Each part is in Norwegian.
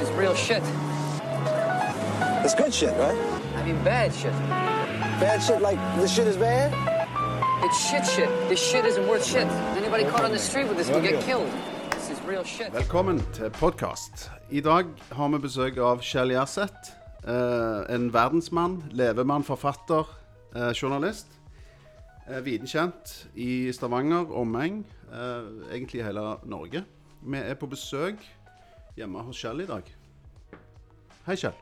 This is real shit. It's good shit, right? I mean bad shit. Bad shit like this shit is bad? It's shit shit. This shit isn't worth shit. Anybody caught on the street with this will get killed. This is real shit. Velkommen til podkast. I dag har vi besøk av Kjell Gjerseth. Eh, en verdensmann, levemann, forfatter, eh, journalist. Eh, Vitenkjent i Stavanger, omegn, eh, egentlig i hele Norge. Vi er på besøk hjemme hos Kjell i dag. Hei, Kjell.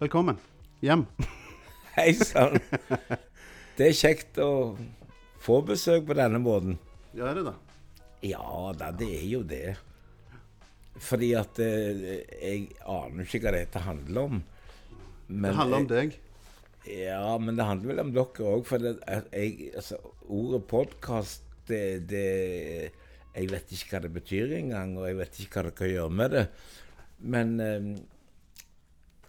Velkommen hjem. Hei sann. Det er kjekt å få besøk på denne måten. Ja, er det det? Ja da, det er jo det. Fordi at eh, jeg aner ikke hva dette handler om. Men Det handler om jeg- deg. Ja, men det handler vel om dere òg. For det, jeg, altså, ordet podkast, det, det Jeg vet ikke hva det betyr engang, og jeg vet ikke hva dere gjøre med det. Men eh,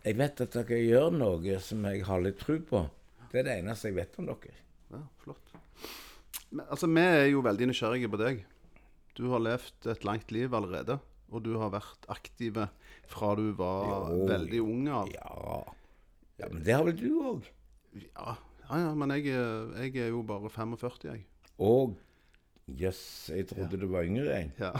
jeg vet at dere gjør noe som jeg har litt tro på. Det er det eneste jeg vet om dere. Ja, flott. Men, altså, vi er jo veldig nysgjerrige på deg. Du har levd et langt liv allerede. Og du har vært aktive fra du var Jo, veldig ung av. Ja. ja, men det har vel du òg? Ja, ja, ja men jeg, jeg er jo bare 45, jeg. Og Jøss, jeg trodde du var yngre. Jeg. Ja.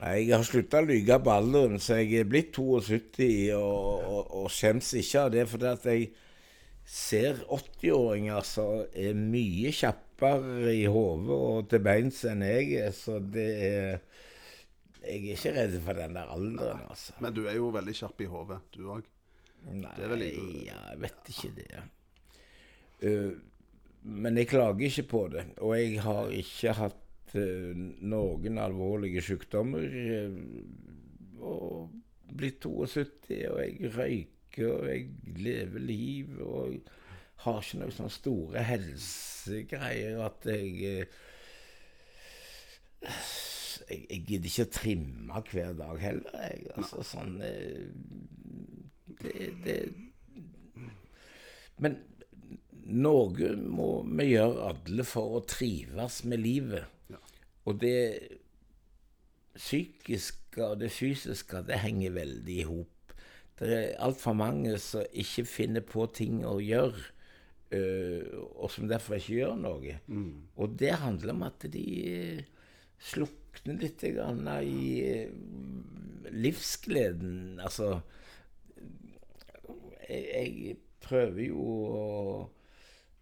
Nei, jeg har slutta å lyge på alderen, så jeg er blitt 72 og, og, og skjems ikke av det. For at jeg ser 80-åringer som er mye kjappere i hodet og til beins enn jeg er. Så det er Jeg er ikke redd for den der alderen, altså. Men du er jo veldig kjapp i hodet, du òg. Nei, ja, jeg vet ikke det. Eh, men jeg klager ikke på det. Og jeg har ikke hatt uh, noen alvorlige sykdommer. Uh, og blitt 72, og jeg røyker, og jeg lever liv, og har ikke noen sånne store helsegreier at jeg uh, jeg, jeg gidder ikke å trimme hver dag heller. Jeg. Altså, sånn, det, det Men noe må vi gjøre alle for å trives med livet. Og det psykiske og det fysiske, det henger veldig i hop. Det er altfor mange som ikke finner på ting å gjøre, øh, og som derfor ikke gjør noe. Og det handler om at de eh, slukner litt grann i eh, livsgleden. Altså jeg, jeg prøver jo å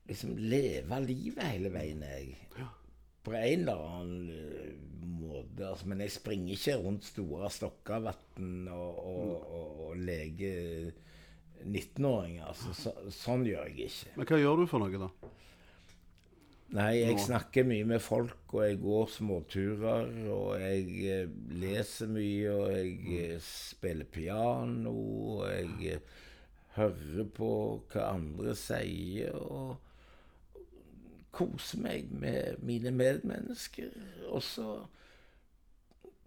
liksom leve livet hele veien, jeg. På en eller annen eh, måte. Altså, men jeg springer ikke rundt store Stokkavatn og, og, og, og leker 19-åringer. Altså, så, sånn gjør jeg ikke. Men hva gjør du for noe, da? Nei, jeg snakker mye med folk, og jeg går småturer, og jeg eh, leser mye, og jeg eh, spiller piano, og jeg hører på hva andre sier, og koser meg med mine medmennesker. Og så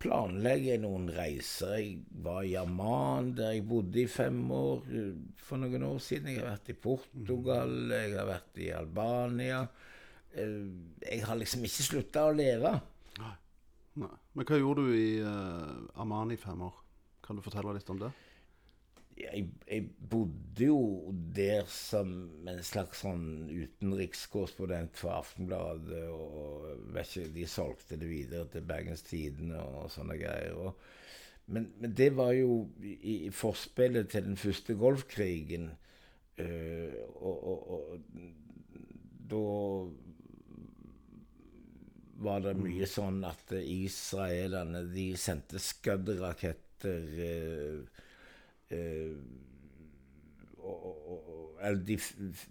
planlegger jeg noen reiser. Jeg var i Amman, der jeg bodde i fem år eh, for noen år siden. Jeg har vært i Portugal, jeg har vært i Albania. Eh, Jeg har liksom ikke slutta å leve. Nei. Men hva gjorde du i uh, Amman i fem år? Kan du fortelle litt om det? Jeg, jeg bodde jo der som en slags sånn utenrikskorrespondent for Aftenbladet. og ikke, De solgte det videre til Bergens Tidende og sånne greier. Og, men, men det var jo i, i forspillet til den første Golfkrigen. Øh, og, og, og da var det mye sånn at israelerne de sendte Scud-raketter eh, de,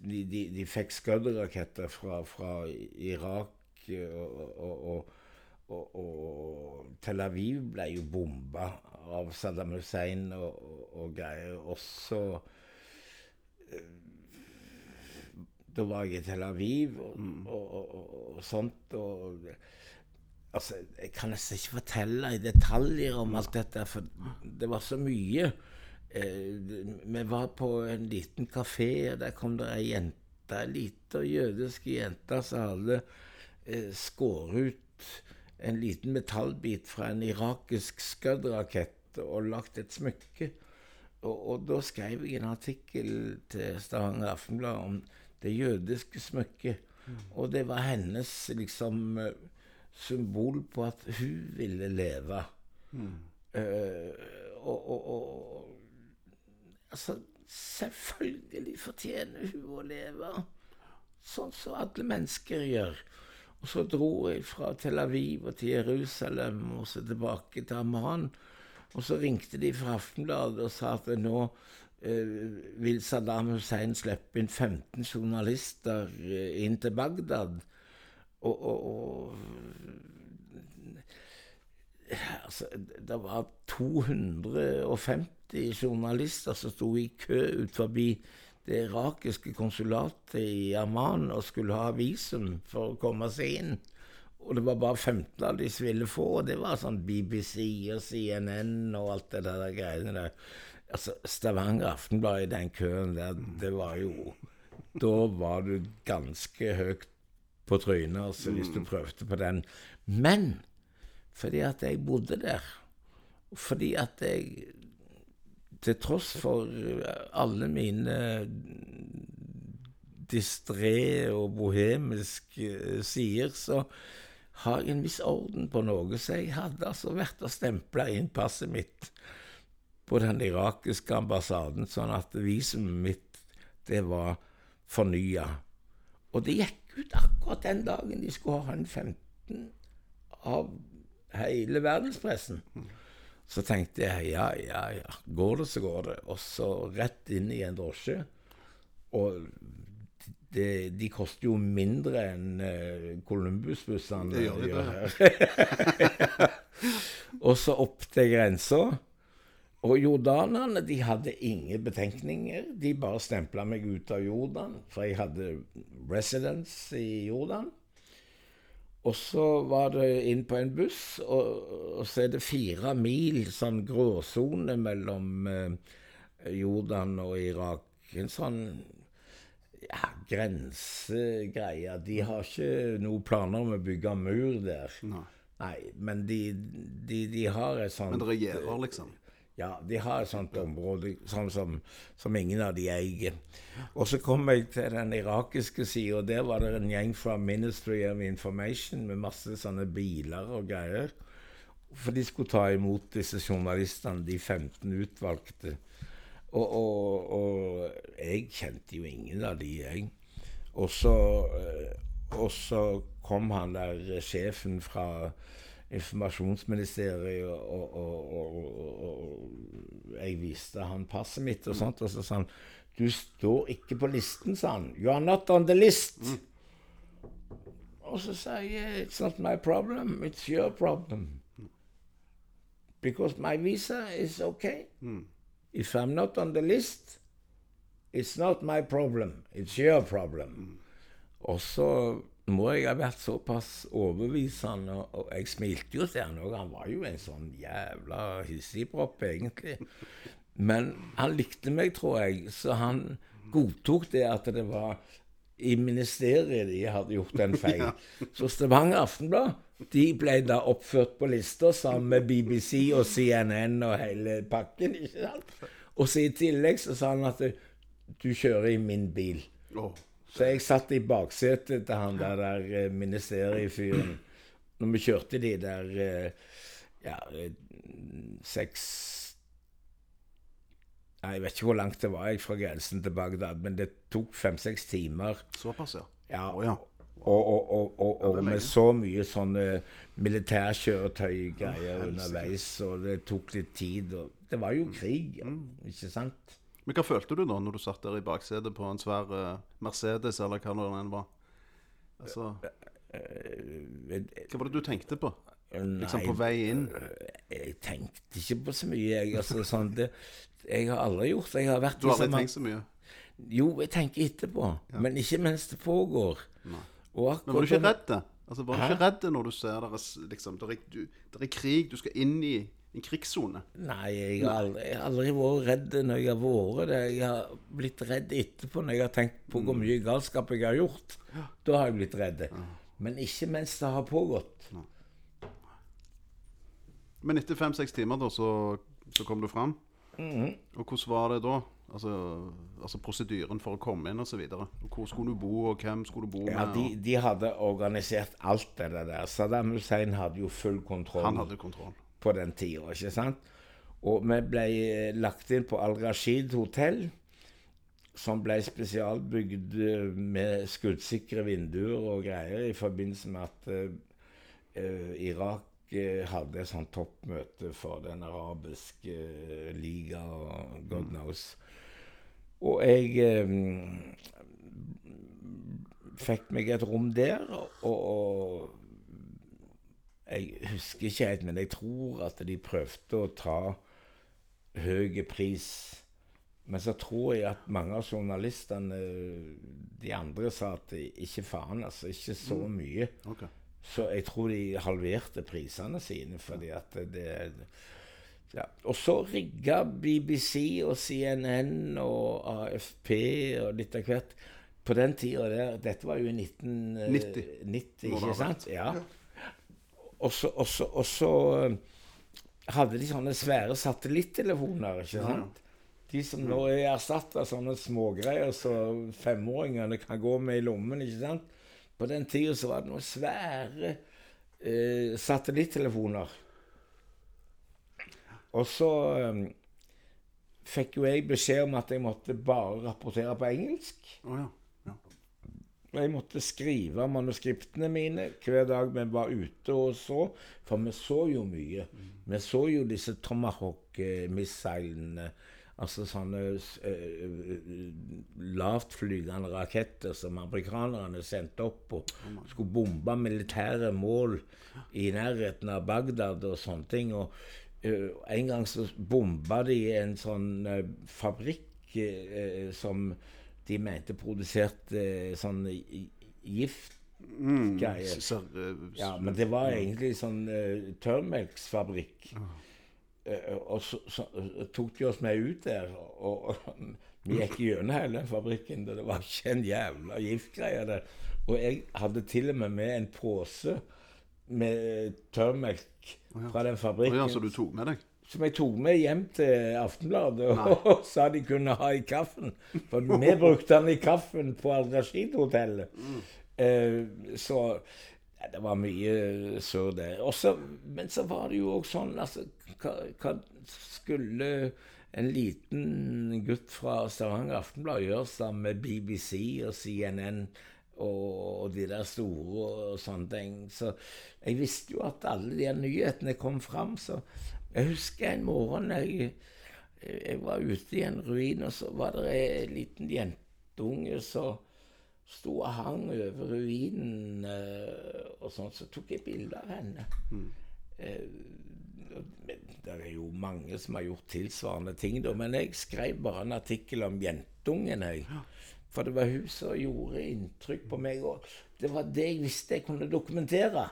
de, de, de fikk Scud-raketter fra, fra Irak, eh, og, og, og, Tel Aviv ble jo bomba av Saddam Hussein og, og, greier. Også Da var jeg i Tel Aviv og, og sånt. og Altså, Jeg kan nesten ikke fortelle i detaljer om alt dette, for det var så mye. Eh, vi var på en liten kafé, og der kom det ei jente, ei lita jødisk jente som hadde eh, skåret ut en liten metallbit fra en irakisk Scud-rakett og lagt et smykke. Og, og da skrev jeg en artikkel til Stavanger Aftenblad om det jødiske smykket. Og det var hennes liksom symbol på at hun ville leve. Eh, og, og, og Altså, selvfølgelig fortjener hun å leve. Sånn som alle mennesker gjør. Og så dro jeg fra Tel Aviv og til Jerusalem og så tilbake til Amman. Og så ringte de fra Aftenbladet og sa at nå eh, vil Saddam Hussein slippe inn 15 journalister eh, inn til Bagdad. Og, og, og altså, det var 250 journalister som sto i kø ut forbi det irakiske konsulatet i Amman og skulle ha visum for å komme seg inn. Og det var bare 15 av de som ville få, og det var sånn BBC og CNN og alt det der greiene der. Altså, Stavanger Aftenblad i den køen der, det var jo Da var du ganske høyt på trynet altså, hvis du prøvde på den. Men fordi at jeg bodde der, fordi at jeg til tross for alle mine distré og bohemiske sider, så har jeg en viss orden på noe. Så jeg hadde altså vært og stempla inn passet mitt på den irakiske ambassaden, sånn at visumet mitt, det var fornya. Og det gikk ut akkurat den dagen de skulle ha en 15 av hele verdenspressen. Så tenkte jeg ja, ja, ja, går det, så går det. Og så rett inn i en drosje. Og de, de koster jo mindre enn uh, Columbus-bussene Det gjør de, gjør her. og så opp til grensa. Og jordanerne de hadde ingen betenkninger. De bare stempla meg ut av Jordan, for jeg hadde residence i Jordan. Og så var det inn på en buss, og, og så er det fire mil sånn gråsone mellom eh, Jordan og Irak. En sånn ja, grensegreie. De har ikke noen planer om å bygge mur der. Nei. Nei, men de, de, de har et sånt Men dere gjerder, liksom? Ja, de har et sånt område sånn som, som ingen av de eier. Og så kom jeg til den irakiske sida, og der var det en gjeng fra Ministry of Information med masse sånne biler og greier. For de skulle ta imot disse journalistene, de 15 utvalgte. Og, og, og jeg kjente jo ingen av de, jeg. Og så, eh, og så kom han der sjefen fra informasjonsministeriet, og, og, og, og jeg viste han passet mitt, og sånt, og så sa han Du står ikke på listen, sa han. You are not on the list. Og så sa jeg It's not my problem, it's your problem. Because my visa is okay. If I'm not on the list, it's not my problem, it's your problem. Og så må jeg ha vært såpass overbevisende, og, og jeg smilte jo til han òg. Han var jo en sånn jævla hissigpropp, egentlig. Men han likte meg, tror jeg, så han godtok det at det var i ministeriet de hadde gjort en feil. Så Stavanger Aftenblad de ble da oppført på lista sammen med BBC og CNN og hele pakken. ikke sant? Og så i tillegg så sa han at du kjører i min bil. Åh. Så jeg satt i baksetet til han der, der eh, ministeriefyren når vi kjørte de der eh, ja, seks Jeg vet ikke hvor langt det var jeg fra grensen til Bagdad, men det tok fem-seks timer. Såpass, ja. Ja, Å, ja. Og, og, og, og, med så mye sånne militærkjøretøygreier underveis, og det tok litt tid. og Det var jo krig, Mm. ikke sant? Men hva følte du da når du satt der i baksetet på en svær eh, Mercedes, eller hva nå den var? Altså, hva var det du tenkte på? Liksom nei, på vei inn? Jeg tenkte ikke på så mye, jeg. Altså, sånn, det, jeg har aldri gjort det. Jeg har vært Du har aldri liksom, tenkt så mye? Jo, jeg tenker etterpå, men ikke mens det pågår. Akkurat Men var du ikke redd? det? Altså, var du ikke redd når du ser deres, liksom, der, er, du, der er krig, du skal inn i en krigssone? Nei, jeg har aldri, jeg har aldri vært redd når jeg har vært det. Jeg har blitt redd etterpå når jeg har tenkt på Mm. hvor mye galskap jeg har gjort. Da har jeg blitt redd. Men ikke mens det har pågått. Men etter fem-seks timer, da, så, så kom du fram. Mhm. Og hvordan var det da? Altså, altså prosedyren for å komme inn, osv. Hvor skulle du bo, og hvem skulle du bo med? Ja, de, de hadde organisert alt det der. Saddam Hussein hadde jo full kontroll Han hadde kontroll. På den tida, ikke sant? Og vi ble eh, lagt inn på Al-Rashid hotell, som ble spesialbygd eh, med skuddsikre vinduer og greier i forbindelse med at eh, Irak hadde et sånt toppmøte for den arabiske liga og god knows. Og jeg eh, fikk meg et rom der, og, og jeg husker ikke helt, men jeg tror at de prøvde å ta høy pris. Men så tror jeg at mange av journalistene, de andre, sa at ikke faen, altså. Ikke så mye. Ok. Så jeg tror de halverte prisene sine fordi at det ja. Og så rigga BBC og CNN og AFP og litt av hvert på den tida der Dette var jo i 1990, 90. Ikke sant? Ja. Og så, eh, hadde de sånne svære satellittelefoner, ikke sant? De som nå er erstatta sånne smågreier så femåringene kan gå med i lommen, ikke sant? På den tida så var det noen svære eh, satellittelefoner. Og så eh, fikk jo jeg beskjed om at jeg måtte bare rapportere på engelsk. Oh, ja. Jeg måtte skrive manuskriptene mine hver dag vi var ute og så. For vi så jo mye. Vi så jo disse Tomahawk-missilene. Altså sånne uh, lavtflygende raketter som amerikanerne sendte opp og skulle bombe militære mål i nærheten av Bagdad og sånne ting. Og uh, en gang så bomba de en sånn uh, fabrikk eh, som de mente produserte eh, sånn giftgreier. Så, eh, Ja, men det var egentlig sånn uh, tørrmelksfabrikk. Uh, og så, så eh, tok de oss med ut der, og, og vi gikk gjennom hele den fabrikken. og Det var ikke en jævla giftgreie der. Og jeg hadde til og med med en pose med tørrmelk fra den fabrikken. fabrikken. ja, så du tok med deg? Som jeg tok med hjem til Aftenbladet og, sa de kunne ha i kaffen. For vi brukte den i kaffen på Al-Rashid-hotellet. Eh, så ja, det var mye surr der. Også, men så var det jo òg sånn altså, hva, hva skulle en liten gutt fra Stavanger Aftenblad gjøre sammen med BBC og CNN og, og de der store og sånne ting? Så jeg visste jo at alle de nyhetene kom fram. Så jeg husker en morgen jeg, jeg var ute i en ruin, og så var det en liten jentunge som sto og hang over ruinen eh, og sånn, så tok jeg bilde av henne. Mm. det er jo mange som har gjort tilsvarende ting, da, men jeg skrev bare en artikkel om jentungen, jeg. For det var hun som gjorde inntrykk på meg. Og det var det jeg visste jeg kunne dokumentere.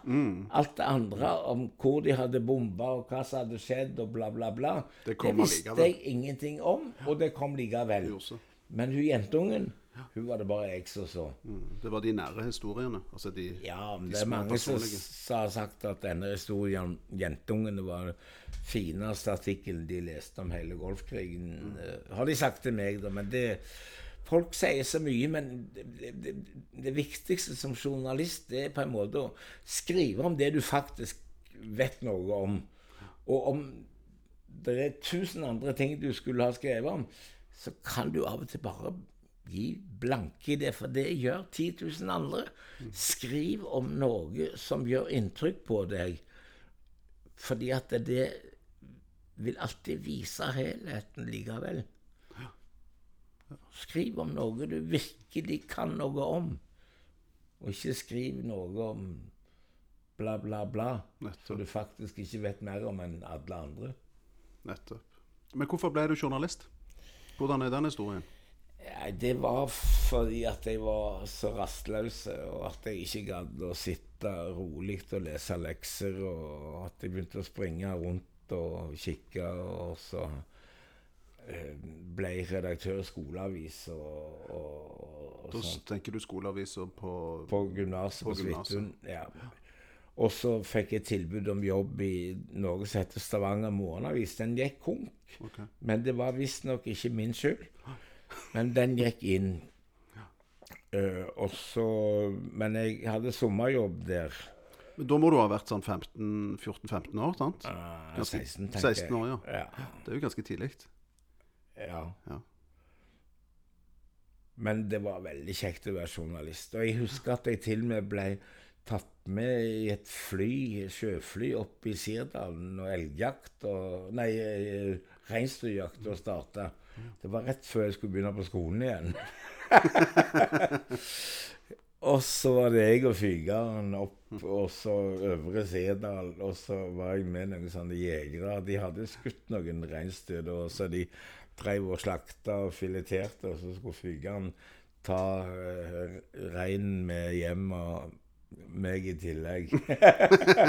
Alt det andre om hvor de hadde bomba, og hva som hadde skjedd, og bla, bla, bla. Det det visste jeg ingenting om, og det kom likevel. Men hun jentungen, hun var det bare jeg som så. Mm. Det var de nære historiene. Altså de, Ja, men de det er mange som personlige. har sagt at denne historien om jentungen var den fineste artikkelen de leste om hele Golfkrigen. eh, Har de sagt til meg, da. Men det Folk sier så mye, men det, det, det, viktigste som journalist det er på en måte å skrive om det du faktisk vet noe om. Og om det er tusen andre ting du skulle ha skrevet om, så kan du av og til bare gi blanke i det, for det gjør 10 000 andre. Skriv om noe som gjør inntrykk på deg, fordi at det vil alltid vise helheten likevel. Skriv om noe du virkelig kan noe om, og ikke skriv noe om bla, bla, bla, Nettopp. som du faktisk ikke vet mer om enn alle andre. Nettopp. Men hvorfor ble du journalist? Hvordan er den historien? Det var fordi at jeg var så rastløs, og at jeg ikke gadd å sitte rolig og lese lekser, og at jeg begynte å springe rundt og kikke, og så ble redaktør i skoleavis og, og, og Da sånt tenker du skoleaviser på på gymnaset På på. Svithun. Ja. Og så fikk jeg tilbud om jobb i noe som heter Stavanger Morgenavis. Den gikk konk, okay. men det var visstnok ikke min skyld. Men den gikk inn. Uh, og så, men jeg hadde sommerjobb der. Men Da må du ha vært sånn 15 14-15 år, sant? Eh, Ganske- 16, tenker 16 år, ja. ja. Det er jo ganske tidlig. Ja. Ja. Men det var veldig kjekt å være journalist. Og jeg husker at jeg til og med ble tatt med i et fly, sjøfly opp i Sirdalen og elgjakt og Nei, eh, reinsdyrjakt og starta. Det var rett før jeg skulle begynne på skolen igjen. og så var det jeg og fygeren opp, og så Øvre Sirdal, og så var jeg med noen sånne jegere. De hadde skutt noen reinsdyr, og så de drev og slakta og fileterte, og så skulle fygeren ta uh, reinen med hjem, og meg i tillegg.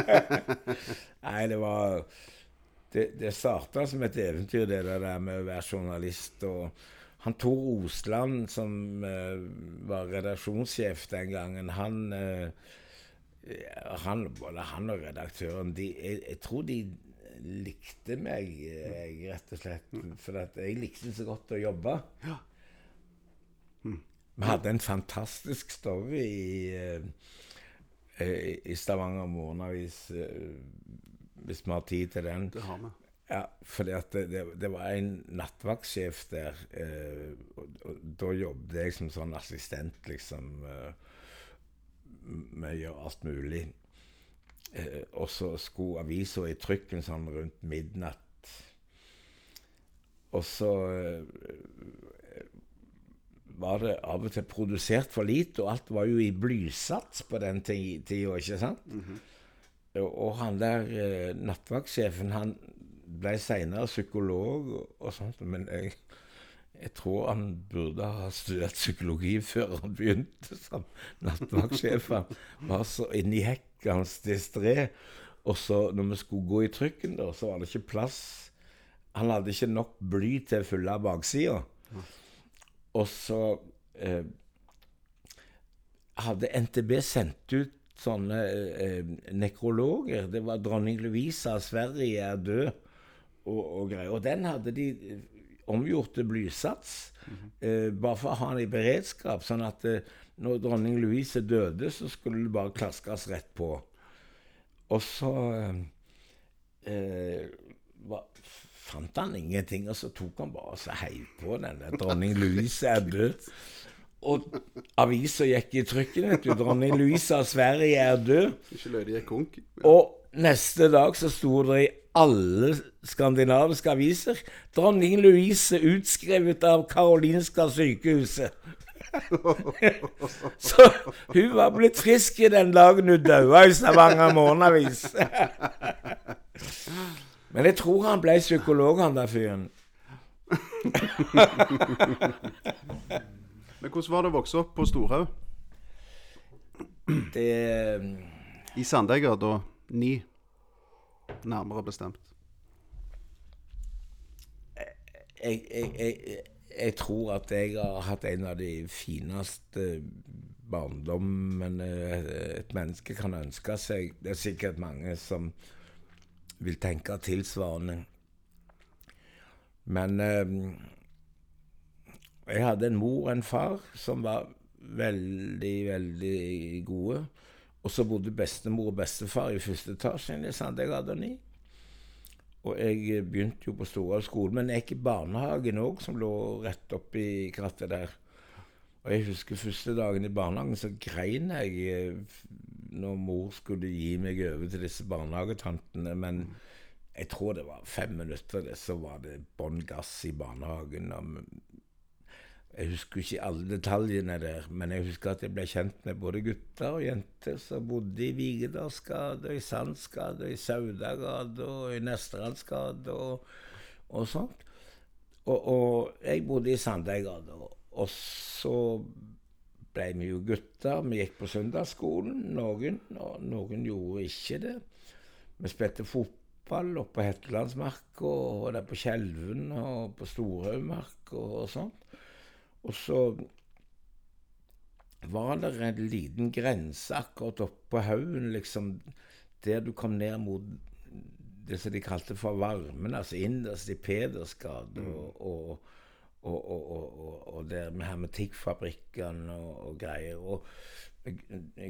Nei, det var Det, det starta som et eventyr, det der med å være journalist. og han Tor Osland, som eh, var redaksjonssjef den gangen, han eh, han, både han og redaktøren de, jeg, jeg tror de likte meg, jeg, rett og slett. For jeg likte så godt å jobbe. Vi hadde en fantastisk story i, eh, i- Stavanger Morgenavis, eh, hvis vi har tid til den. Det har vi. Ja, for det, det, det var en nattvaktsjef der, eh, og, og da jobbet jeg som sånn assistent, liksom, eh, med å gjøre alt mulig. Eh, og så skulle avisa i trykken sånn rundt midnatt. Og så eh, var det av og til produsert for lite, og alt var jo i blysats på den ti- tida, ikke sant? Og, og han der eh, nattvaktsjefen, han ble seinere psykolog og, og sånt, men jeg, jeg tror han burde ha studert psykologi før han begynte som nattvaktsjef. Han var så inni hekket hans distré. Og så når vi skulle gå i trykken, da, så var det ikke plass. Han hadde ikke nok bly til å fylle baksida. Og så eh, hadde NTB sendt ut sånne eh, nekrologer. Det var dronning Louisa av Sverige er død og, og greier. Og den hadde de eh, omgjort til blysats, eh, bare for å ha den i beredskap. Sånn at eh, når dronning Louise døde, så skulle det bare klaskes rett på. Og så eh, eh, var, fant han ingenting, og så tok han bare og så heiv på denne. 'Dronning Louise er død'. Og avisa gikk i trykken, vet du. 'Dronning Louise av Sverige er død'. Og neste dag så sto det i alle skandinaviske aviser 'Dronning Louise utskrevet av Karolinska sykehuset'. så hun var blitt frisk i den dagen hun daua i Stavanger Morgenavis. Men jeg tror han ble psykolog, han der fyren. Men hvordan var det å vokse opp på Storhaug? Det I Sandegga, ni. Nærmere bestemt. jeg, jeg, jeg, jeg tror at jeg har hatt en av de fineste barndommene et menneske kan ønske seg. Det er sikkert mange som vil tenke tilsvarende. Men eh, jeg hadde en mor og en far som var veldig, veldig gode. Og så bodde bestemor og bestefar i første etasje. i Sandegata 9. Og jeg begynte jo på Storhaug skole, men jeg gikk i barnehagen òg, som lå rett oppi krattet der. Og jeg husker første dagen i barnehagen, så grein jeg eh, når mor skulle gi meg over til disse barnehagetantene. Men jeg tror det var fem minutter, det, så var det bånn gass i barnehagen. Og jeg husker ikke alle detaljene der, men jeg husker at jeg ble kjent med både gutter og jenter som bodde i Vigedalsgata, i Sandsgata, i Saudagata og i Nestrandsgata og, og sånt. Og, og jeg bodde i Sandeigata. Og så ble vi jo gutter. Vi gikk på søndagsskolen, noen, og noen gjorde ikke det. Vi spilte fotball oppe på Hettelandsmarka, og der på Skjelven og på Storhaugmarka og sånt. Og så var det en liten grense akkurat oppe på haugen, liksom. der du kom ned mot det som de kalte for varmen, altså innerst i Pedersgade og, og, og, og, og, der med hermetikkfabrikkene og, og greier. Og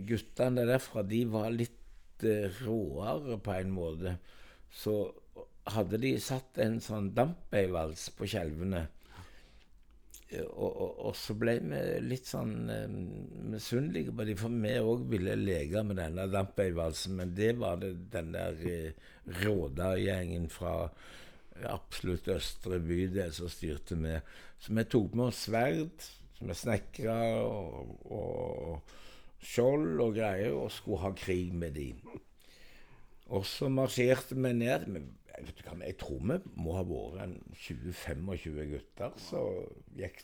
guttene derfra, de var litt eh, råere på en måte. Så hadde de satt en sånn dampveivals på skjelvene. Og, og, og så ble vi litt sånn eh, misunnelige på dem, for vi òg ville leke med denne dampveivalsen. Men det var det den der eh, Råda-gjengen fra absolutt østre bydel som styrte med. Så vi tok med oss sverd, som er snekra, og, og skjold og greier, og skulle ha krig med dem. Og så marsjerte vi ned. Jeg, tror vi må ha vært en 20-25 gutter som gikk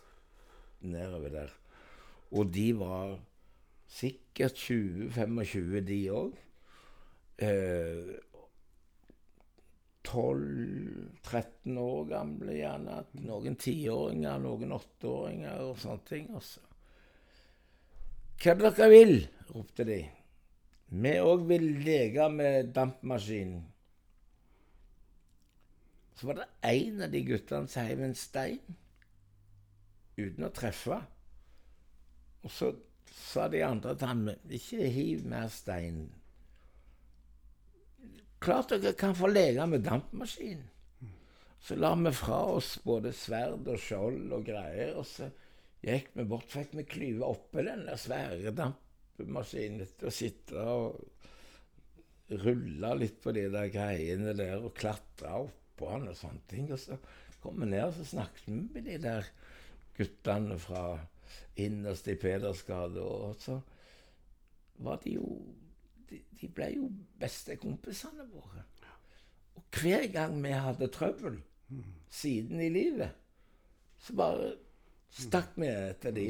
nedover der. Og de var sikkert 20-25, de òg. Eh, 12-13 år gamle, gjerne. Noen tiåringer, noen åtteåringer og sånne ting. Altså. Hva dere vil, ropte de. Vi òg vil leke med dampmaskinen. Så var det en av de guttene som heiv en stein uten å treffe. Og så sa de andre til ham ikke hiv mer stein. Klart dere kan få leke med dampmaskin. Så la vi fra oss både sverd og skjold og greier, og så gikk vi bort, fikk vi klyve oppi den der svære dampmaskinen og sitte og rulle litt på de der greiene der og klatre oppå han og sånne ting. Og så kom vi ned og så snakket vi med de der guttene fra innerst i Pedersgade, og så var de jo de, de ble jo bestekompisene våre. Og hver gang vi hadde trøbbel siden i livet, så bare stakk vi etter de,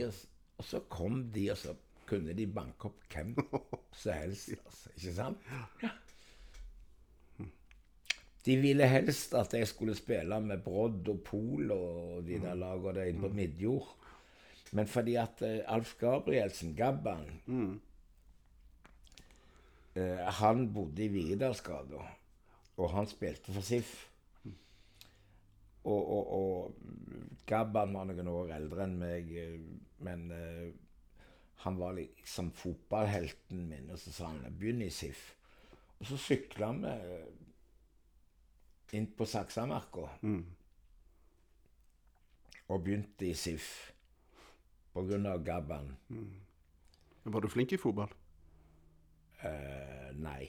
og så kom de, og så kunne de banke opp hvem som helst. Altså, ikke sant? Ja. De ville helst at jeg skulle spille med Brodd og Pol og de der lagene der inne på Midjord. Men fordi at eh, Alf Gabrielsen, Gabban, eh, han bodde i Vikedalsgata, og han spilte for SIF. Og, og, og Gabban var noen år eldre enn meg, eh, men eh, han var liksom fotballhelten min, og så sa han 'begynn i SIF'. Og så sykla vi inn på Saksamarka og begynte i SIF av Gabban. Var du flink i fotball? Uh, nei.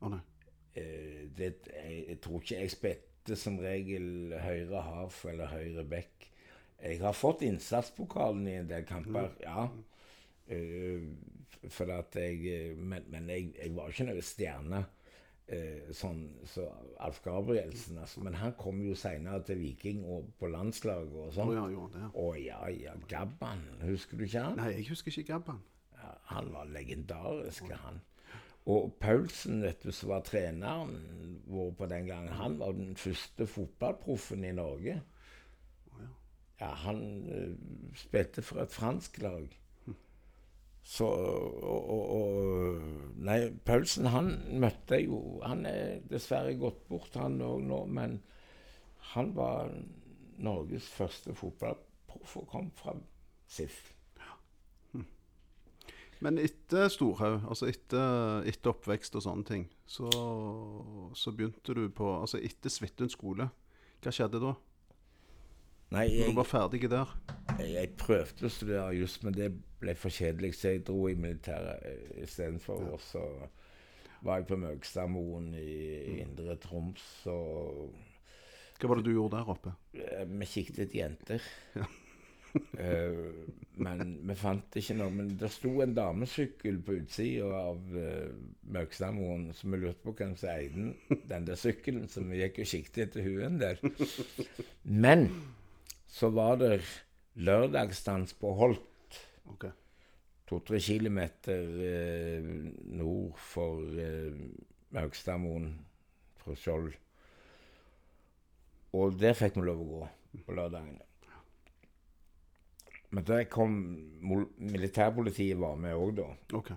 Å nei. Uh, det, jeg, jeg tror ikke jeg spilte som regel høyre half eller høyre back. Jeg har fått innsatspokalen i en del kamper, ja. Uh, for at jeg, men men jeg, jeg var ikke noen stjerne. Eh, sånn så Alf Gabrielsen, altså. Men han kom jo seinere til Viking og på landslaget og Å oh, ja, ja, oh, ja, ja, Gabban. Husker du ikke han? Nei, jeg husker ikke Gabban. Ja, han var legendarisk, han. Og Paulsen, vet du, som var treneren vår på den gangen, han var den første fotballproffen i Norge. Ja, han eh, spilte for et fransk lag. Så og, og, og Nei, Paulsen, han møtte jeg jo Han er dessverre gått bort, han òg nå, men han var Norges første fotballproff og kom fra SIF. Men etter Storhaug, altså etter, etter oppvekst og sånne ting, så, så begynte du på Altså etter Svithun skole. Hva skjedde da? Nei, Når du var ferdig der? Jeg, jeg prøvde å studere juss, men det ble for kjedelig, så jeg dro i militæret istedenfor. Ja. Og så var jeg på Møgstadmoen i, i Indre Troms, og Hva var det du gjorde der oppe? eh, vi kikket jenter. Eh, men vi fant ikke noe. Men det sto en damesykkel på utsida av uh, Møgstadmoen, så vi lurte på hvem som eide den, den der sykkelen, så vi gikk og kikket etter henne en del. Men så var det lørdagsdans på Holt. Ok. to-tre kilometer eh, nord for eh, Maugstadmoen, fra Skjold. Og der fikk vi lov å gå på lørdagene. Men jeg kom Militærpolitiet var med òg, da. Okay.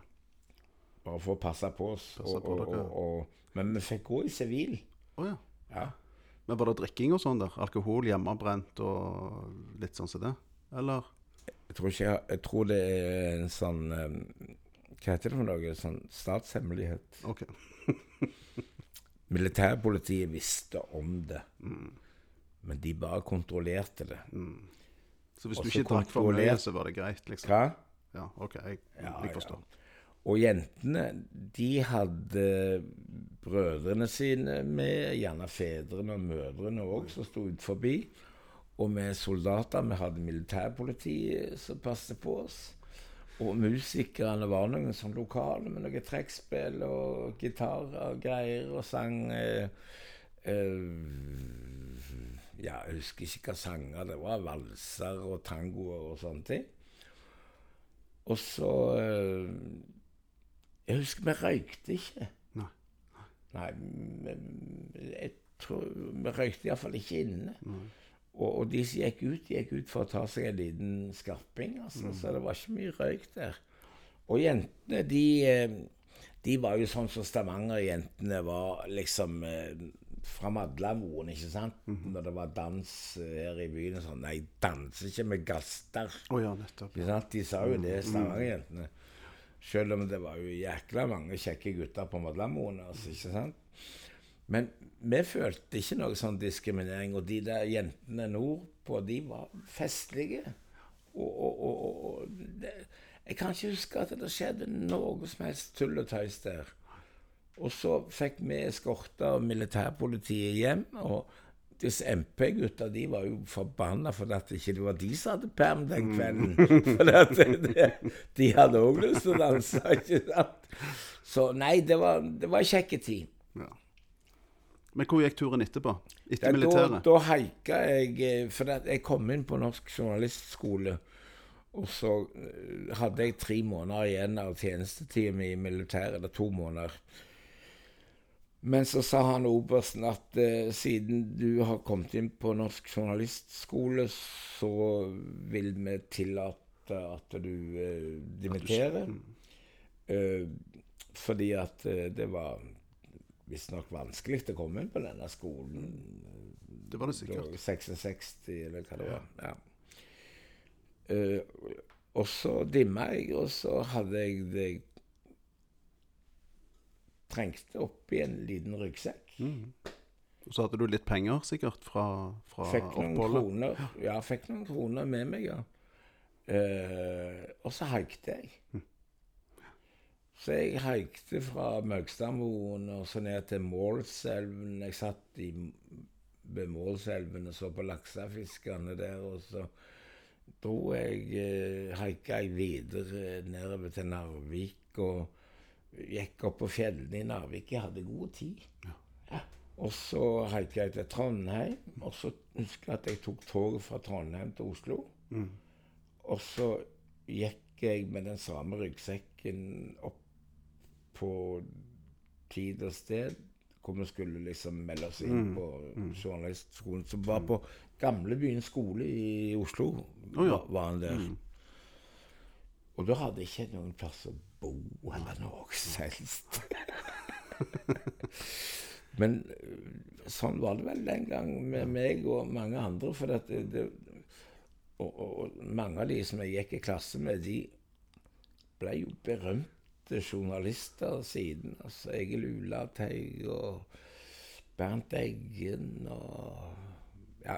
Bare for å passe på oss. Passe på og, og, og, men vi fikk gå i sivil. Oh, ja. Ja. Men var det drikking og sånn der? Alkohol, hjemmebrent og litt sånn som det? Eller? Jeg tror, ikke, jeg, jeg tror det er en sånn eh, Hva heter det for noe? Sånn statshemmelighet. Okay. Militærpolitiet visste om det. Men de bare kontrollerte det. Så hvis Også du ikke drakk for mye, så var det greit, liksom? Hva? Ja, OK. Jeg, Ja, jeg forstår. Og jentene, de hadde brødrene sine med, gjerne fedrene og mødrene òg, som sto ut forbi. Og vi soldater, vi hadde militærpoliti som passet på oss. Og musikerne var noen sånn lokale med noe trekkspill og gitar og greier og sang eh, eh, Ja, jeg husker ikke hva sanger det var. Valser og tangoer og sånne ting. Og så eh, Jeg husker vi røykte ikke. Nei. Nei, vi- jeg tror Vi røykte iallfall ikke inne. Og, og de som gikk ut, gikk ut for å ta seg en liten skarping. Altså, Så det var ikke mye røyk der. Og jentene, de, eh, de var jo sånn som Stavanger-jentene var liksom eh, fra Madlamoen, ikke sant? Når det var dans eh, her i byen og sånn. Nei, danser ikke med gaster. Å ja, nettopp. Ikke sant? De sa jo det, Stavanger-jentene. Selv om det var jo jækla mange kjekke gutter på Madlamoen. Altså, ikke sant? Men vi følte ikke noe sånn diskriminering. Og de der jentene nordpå, de var festlige. Og, og, og, og det, Jeg kan ikke huske at det skjedde noe som helst tull og tøys der. Og så fikk vi eskorte av militærpolitiet hjem. og disse MP-gutta de var jo forbanna for at det ikke var de som hadde perm den kvelden. For det, det, de hadde òg lyst til å danse, ikke sant? Så nei, det var, det var en kjekk tid. Ja. Men hvor gikk turen etterpå? Etter ja, militæret? da haika jeg eh, For jeg kom inn på Norsk journalistskole. Og så eh, hadde jeg tre måneder igjen av tjenestetida mi i militæret. Eller to måneder. Men så sa han obersten at eh, siden du har kommet inn på Norsk journalistskole, så vil vi tillate at du eh, dimitterer. Eh, fordi at eh, det var visstnok vanskelig å komme inn på denne skolen. Det var det sikkert. 66, eller hva det var. Ja. Eh, og så dimma jeg, og så hadde jeg det jeg trengte oppi en liten ryggsekk. Og så hadde du litt penger sikkert fra, fra Fikk noen oppholdet? kroner Ja, fikk noen kroner med meg, ja. Uh, og så haikte jeg. Så jeg haikte fra Møgstadmoen og så ned til Målselven. Jeg satt i, ved Målselven og så på laksefiskerne der, og så dro jeg eh, haika jeg videre nedover til Narvik og gikk opp på fjellene i Narvik. Jeg hadde god tid. Ja. Og så haika jeg til Trondheim, og så husker jeg at jeg tok toget fra Trondheim til Oslo. Og så gikk jeg med den samme ryggsekken opp på tid og sted, hvor vi skulle liksom melde oss inn på journalistskolen, som var på Gamlebyen skole i Oslo. Oh, ja. var, han der. Og da hadde jeg ikke noen plass å bo eller noe som helst. Men øh, sånn var det vel den gang med meg og mange andre. For at det, det, og, og, mange av de som jeg gikk i klasse med, de ble jo berømte journalister siden. Altså Egil Ulateig og Bernt Eggen og Ja,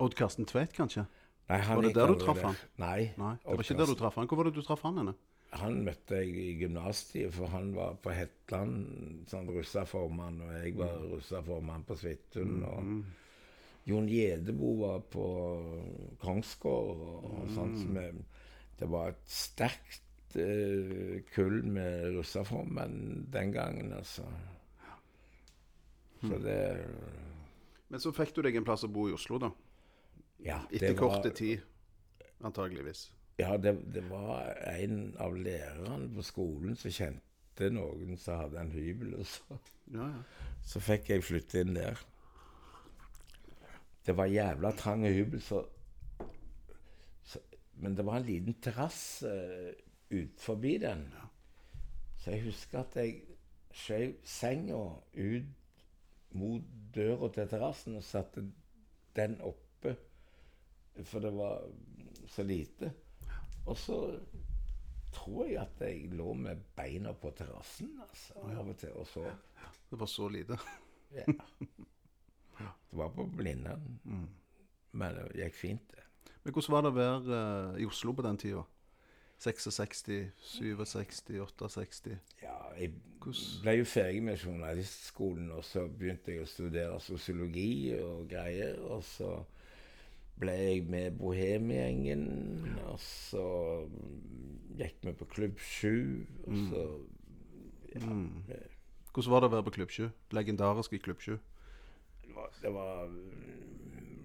Odd Karsten Tveit, kanskje? Nei, han Var det der du traff han? Nei. Nei, det var ikke der du traff han. Hvor var det du traff han henne? Han møtte jeg i gymnastida, for han var på Hetland, sånn russerformann, og jeg var russerformann på Svithun. Og Jon Gjedebo var på Kongsgård og, og sånt. Som jeg, det var et sterkt kull med russerformen den gangen, altså. Så det Men så fikk du deg en plass å bo i Oslo, da. Ja, Etter korte tid, antageligvis. Ja, det, det var en av lærerne på skolen som kjente noen som hadde en hybel. og så... Ja, ja. Så fikk jeg flytte inn der. Det var jævla trang hybel, så, så Men det var en liten terrasse ut forbi den. Så jeg husker at jeg skjøv senga ut mot døra til terrassen og satte den oppe, for det var så lite. Og så tror jeg at jeg lå med beina på terrassen altså, av og til, og så Det var så lite. ja. Det var på Blindern. Men det gikk fint, det. Men hvordan var det å være eh, i Oslo på den tida? 66, 67, 68 Ja, jeg ble jo ferdig med journalistskolen, og så begynte jeg å studere sosiologi og greier. Og så ble jeg med Bohemgjengen, og så gikk vi på Klubb 7, og så ja, Hvordan var det å være på Klubb 7? Legendarisk i Klubb 7. det var, det var mm,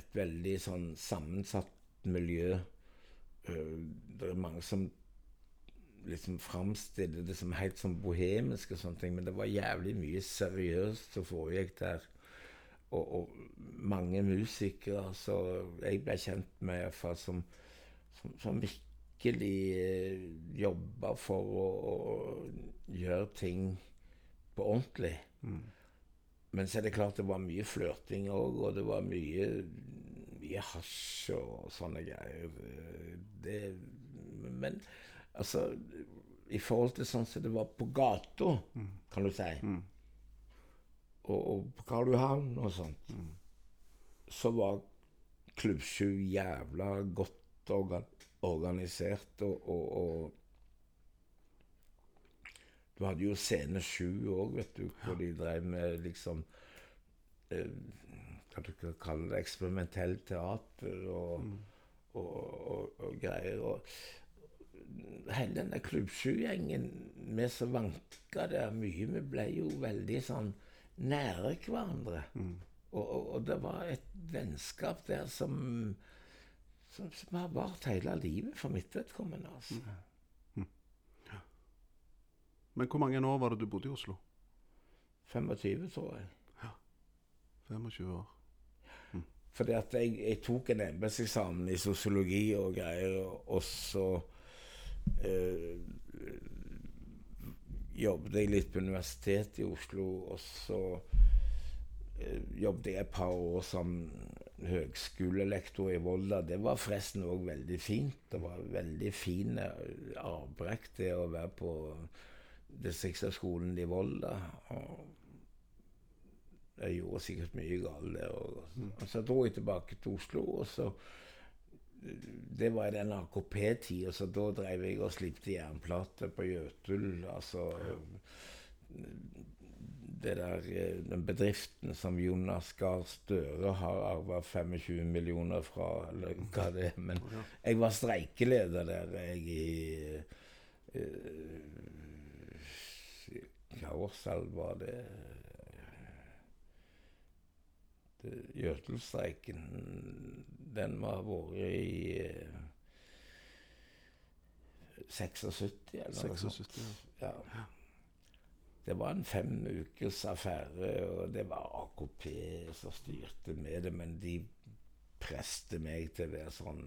et veldig sånn sammensatt miljø. Eh, Det er mange som liksom framstiller det som helt sånn bohemisk og sånne ting, men det var jævlig mye seriøst som foregikk der. Og, og mange musikere så jeg ble kjent med, i hvert fall som, som, som virkelig eh, jobba for å, å gjøre ting på ordentlig. Men så er det klart det var mye flørting òg, og det var mye, mye hasj og sånne greier. Det, men altså I forhold til sånn som det var på gata, kan du si, og, og på Karl Johan og sånt, så var Klubb 7 jævla godt organ, organisert, og, og, og du hadde jo Scene 7 òg, vet du, hvor de drev med liksom eh, Hva du kalle det eksperimentelt teater og, og, og, og greier. Og hele denne der Klubb 7-gjengen, vi som vanka der mye, vi ble jo veldig sånn nære hverandre. Og, og, det var et vennskap der som som, som har vart hele livet for mitt vedkommende. altså. Men hvor mange år var det du bodde i Oslo? 25, tror jeg. 25 år. Fordi at jeg, jeg tok en embetseksamen i sosiologi og greier, og, så øh, jobbet jeg litt på Universitetet i Oslo, og så eh, jobbet jeg et par år som høgskolelektor i Volda. Det var forresten òg veldig fint. Det var veldig fin eh, avbrekk, det å være på distriktshøgskolen i Volda. Og jeg gjorde sikkert mye galt der. Og så dro jeg tilbake til Oslo, og så Det var i den AKP-tida, så da drev jeg og slipte jernplater på Jøtul. Altså det der, Den bedriften som Jonas Gahr Støre har arva 25 millioner fra, eller hva det er. Men jeg var streikeleder der, jeg i uh, Hva årstall var det Jøtelstreiken, den må ha vært i eh, 76 eller noe 76, sånt. Ja. Det var en fem ukers affære, og det var AKP som styrte med det, men de preste meg til å være sånn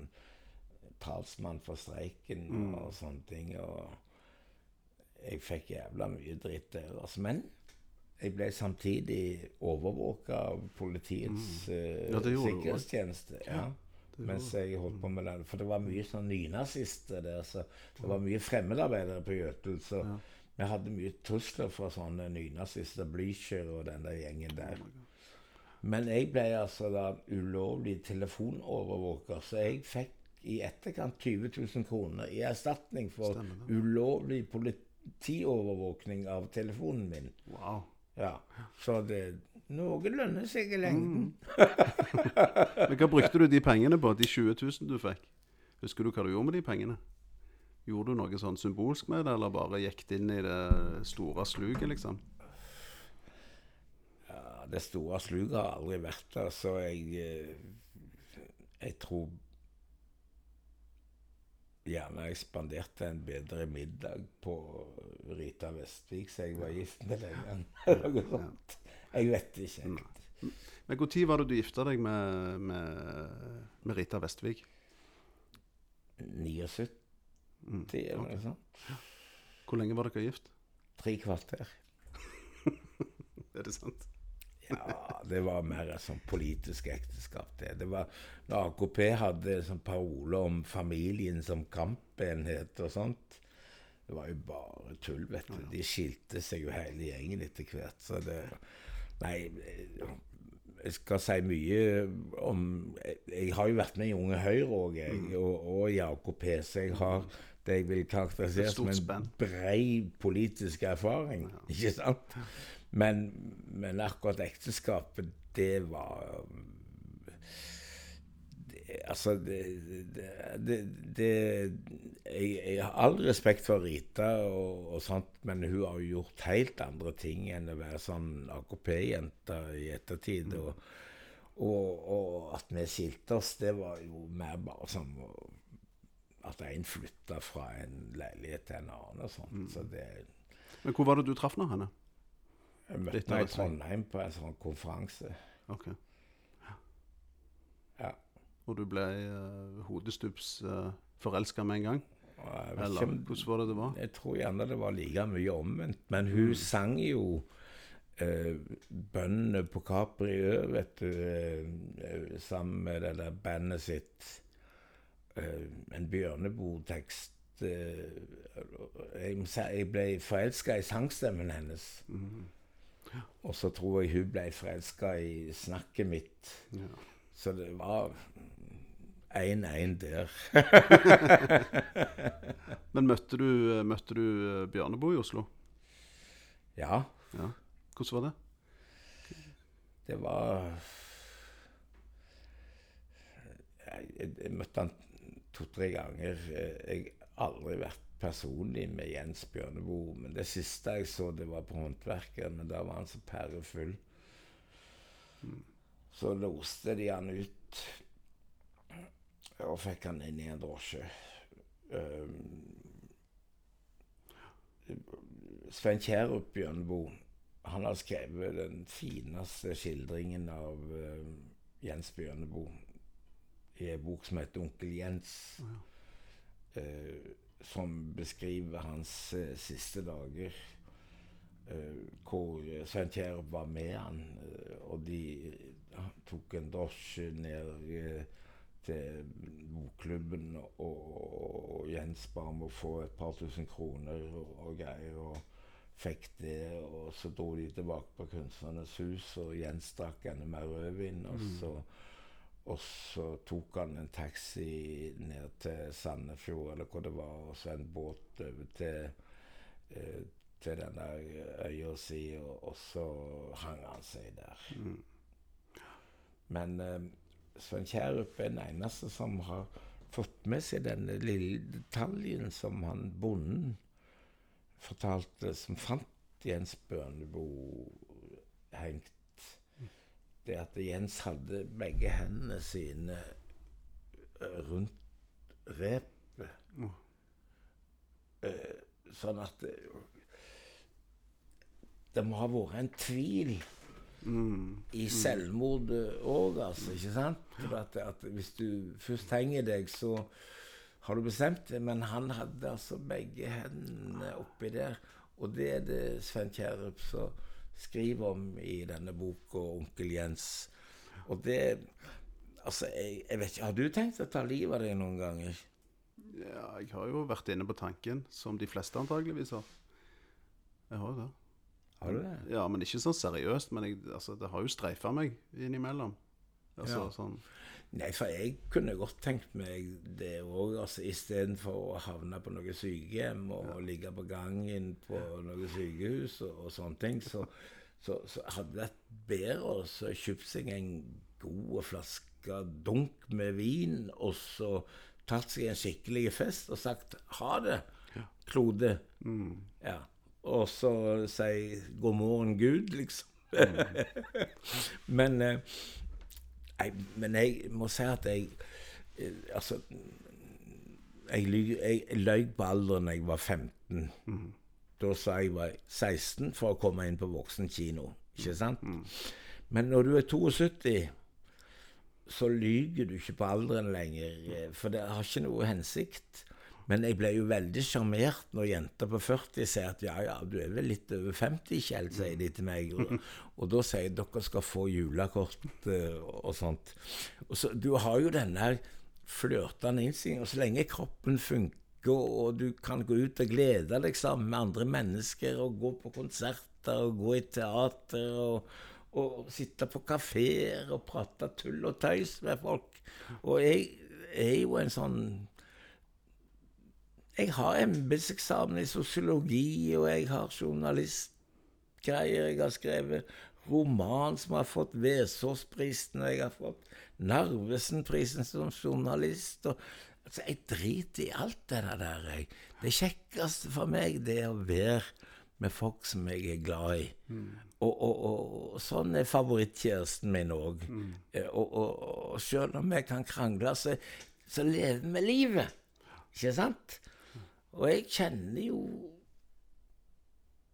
talsmann for streiken og sånne ting. Og jeg fikk jævla mye dritt der. Altså. Men jeg ble samtidig overvåka av politiets mm. Ja, gjorde du sikkerhetstjeneste. Ja. Mens jeg holdt på med det. For det var mye sånn nynazister der. Så det var mye fremmedarbeidere på Jøtul. Så vi hadde mye trusler fra sånne nynazister, Blücher og den der gjengen der. Men jeg ble altså da ulovlig telefonovervåker, så jeg fikk i etterkant 20 000 kroner i erstatning for ulovlig politiovervåkning av telefonen min. Wow. Ja, Så det noe lønner seg i lengden. Men hva brukte du de pengene på? De 20 000 du fikk? Husker du hva du gjorde med de pengene? Gjorde du noe sånn symbolsk med det, eller bare gikk det inn i det store sluket, liksom? Ja, det store sluket har aldri vært der, så jeg eh, Jeg tror gjerne ekspanderte en bedre middag på Rita Vestvik, så jeg var gift med gangen. Noe sånt. Jeg vet ikke helt. Men når var det du gifta deg med, med, med Rita Vestvik? 79, eller noe sånt. Hvor lenge var dere gift? Tre kvarter. Er det sant? Ja, det var mer et sånn politisk ekteskap. Det. det var Når AKP hadde sånn parole om familien som kampenhet og sånt Det var jo bare tull, vet du. De skilte seg jo hele gjengen etter hvert. Så det Nei, jeg skal si mye om Jeg har jo vært med i Unge Høyre òg, jeg, og, og i AKP, så jeg har det jeg vil karakterisere som en bred politisk erfaring. Ikke sant? Men, men akkurat ekteskapet, det var det, Altså, det, det, det, jeg, jeg har all respekt for Rita, og, og sånt, men hun har jo gjort helt andre ting enn å være sånn AKP-jente i ettertid. Og, og, og at vi skilte oss, det var jo mer bare som at en flytta fra en leilighet til en annen og sånt. Så det Men hvor var det du traff nå henne? Jeg møtte henne i. Trondheim på en sånn konferanse. Ok. Ja. Og du ble uh, hodestups uh, forelska med en gang? Eller ikke hvordan var det det var? Jeg tror gjerne det var like mye omvendt. Men hun sang jo uh, bønnene på Capri Ø, vet du, eh, eh, sammen med det der bandet sitt. Eh, en Bjørneboe-tekst. Eh, jeg, ble forelska i sangstemmen hennes. Og så tror jeg hun ble forelska i snakket mitt. Ja. Så det var 1-1 der. Men møtte du, møtte du uh, Bjørneboe i Oslo? Ja. Ja. Hvordan var det? Det var jeg, jeg møtte han to-tre ganger. Jeg har aldri vært personlig med Jens Bjørneboe. Men det siste jeg så, det var på Håndverkeren, men da var han så pærefull. Så loste de han ut og fikk han inn i en drosje. Um, Svein Kjærup Bjørneboe han har skrevet den fineste skildringen av eh, Jens Bjørneboe i en bok som heter 'Onkel Jens'. eh, som beskriver hans eh, siste dager. eh, hvor Svein Kjærup var med han, eh, og de tok en drosje ned eh, til bokklubben, og, og Jens ba om å få et par tusen kroner og, og greier. og fikk det, og så dro de tilbake på Kunstnernes hus, og Jens drakk enda mer rødvin. Og, så, og så tok han en taxi ned til Sandefjord, eller hvor det var, og så en båt over til, eh, til den der øya si, og, og så hang han seg der. Men eh, Svein Kjærup er den eneste som har fått med seg denne lille detaljen som han bonden fortalte, som fant Jens Bjørneboe hengt. Det at Jens hadde begge hendene sine eh, rundt repet. Eh, sånn at det, det må ha vært en tvil i selvmordet òg, altså. Ikke sant? At, at hvis du først henger deg, så har du bestemt det. Men han hadde altså begge hendene oppi der. Og det er det Svein Kjærup som skriver om i denne boka, 'Onkel Jens'. Og det Altså, jeg, jeg vet ikke Har du tenkt å ta livet av deg noen ganger? Ja, jeg har jo vært inne på tanken, som de fleste antageligvis har. Jeg har jo det. Har du det? Ja, men ikke sånn seriøst. Men jeg, altså, det har jo streifa meg innimellom. Altså, Ja. sånn, Nei, for jeg kunne godt tenkt meg det òg. Altså, Istedenfor å havne på noe sykehjem og ligge på gangen på noe sykehus og, og sånne ting, så, så, så hadde det vært bedre å så kjøpt seg en god flaske dunk med vin, og så tatt seg en skikkelig fest og sagt ha det, klode. Ja. Og så si god morgen, Gud, liksom. Men eh, Nei, men jeg må si at jeg eh, Altså Jeg, jeg løy på alderen da jeg var 15. Da sa jeg var 16 for å komme inn på voksen kino. Ikke sant? Men når du er 72, så lyver du ikke på alderen lenger. eh, For det har ikke noe hensikt. Men jeg ble jo veldig sjarmert når jenter på 40 sier at ja, ja, du er vel litt over 50, Kjell, sier de til meg. Og, og da sier jeg dere skal få julekort eh, og sånt. Og så, du har jo denne flørtende innstillingen, og så lenge kroppen funker, og du kan gå ut og glede deg sammen med andre mennesker, og gå på konserter, og gå i teater, og, og sitte på kafeer og prate tull og tøys med folk. Og jeg er jo en sånn jeg har embetseksamen i sosiologi, og jeg har journalistgreier. Jeg har skrevet roman som har fått Vesaasprisen, og jeg har fått Narvesen-prisen som journalist. Og, altså, jeg driter i alt det der. Jeg. Det kjekkeste for meg, det er å være med folk som jeg er glad i. Mm. Og, og, og, sånn er favorittkjæresten min òg. Mm. Og, og, selv om vi kan krangle, så, så lever vi livet. Ikke sant? Og jeg kjenner jo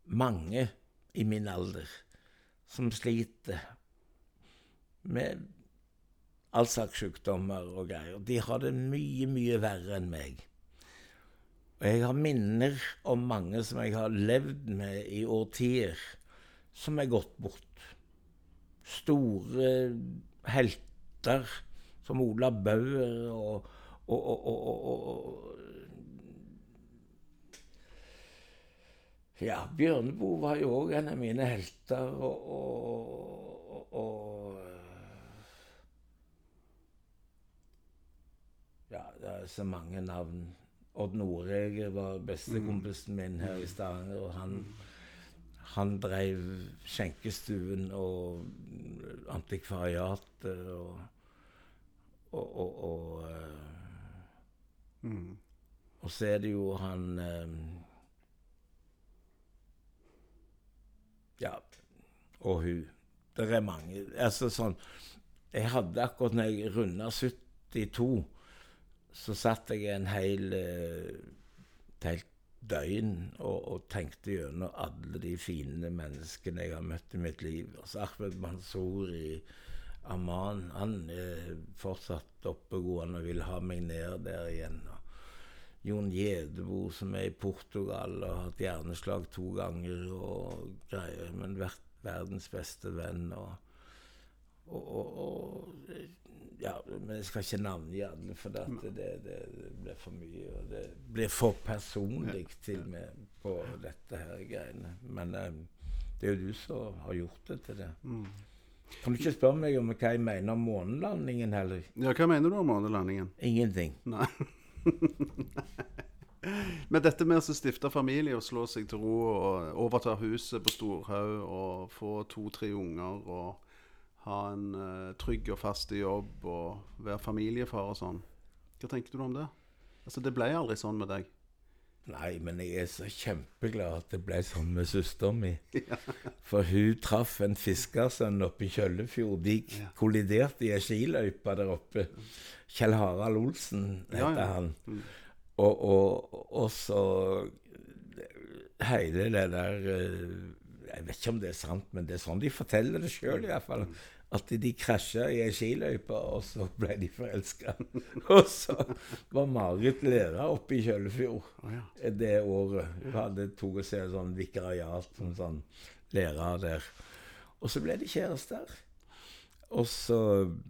mange i min alder som sliter med all slags sykdommer og greier. De har det mye, mye verre enn meg. Og jeg har minner om mange som jeg har levd med i årtier, som er gått bort. Store helter som Ola Bauer og, og, og, og Ja, Bjørneboe var jo òg en av mine helter, og, og, og, Ja, det er så mange navn. Odd Noreger var bestekompisen min her i Stavanger, og han, han drev skjenkestuen og antikvariatet og og, og, og, mm. og så er det jo han Ja, og hun. Det er mange. Altså sånn Jeg hadde akkurat når jeg runda 72, så satt jeg en hel eh, et helt døgn og, og, tenkte gjennom alle de fine menneskene jeg har møtt i mitt liv. Altså Ahmed i Aman, han er fortsatt oppegående og vil ha meg ned der igjen. Jon Gjedebo, som er i Portugal og har hatt hjerneslag to ganger og greier, men vært verdens beste venn. og, og, og, og ja, men jeg skal ikke navngi alle, for det, det, det, blir for mye. Og det blir for personlig til meg på dette her greiene. Men um, det er jo du som har gjort det til det. Mm. Kan du ikke spørre meg om hva jeg mener om månelandingen heller? Ja, Hva mener du om månelandingen? Ingenting. Nei. Men dette med å stifte familie og slå seg til ro og overta huset på Storhaug og få to-tre unger og ha en uh, trygg og fast jobb og være familiefar og sånn. Hva tenker du om det? Altså, Det ble aldri sånn med deg? Nei, men jeg er så kjempeglad at det ble sånn med søsteren min. For hun traff en fiskersønn oppe i Kjøllefjord. De kolliderte i ei skiløype der oppe. Kjell Harald Olsen heter ja, ja. han. Mm. Og, og, og, så hele det der eh, Jeg vet ikke om det er sant, men det er sånn de forteller det sjøl, iallfall. At de krasja i ei skiløype, og så ble de forelska. og så var Marit lærer oppe i Kjøllefjord oh, ja. det året. Hun hadde tok seg sånn vikariat som sånn lærer der. Og så ble de kjærester. Og så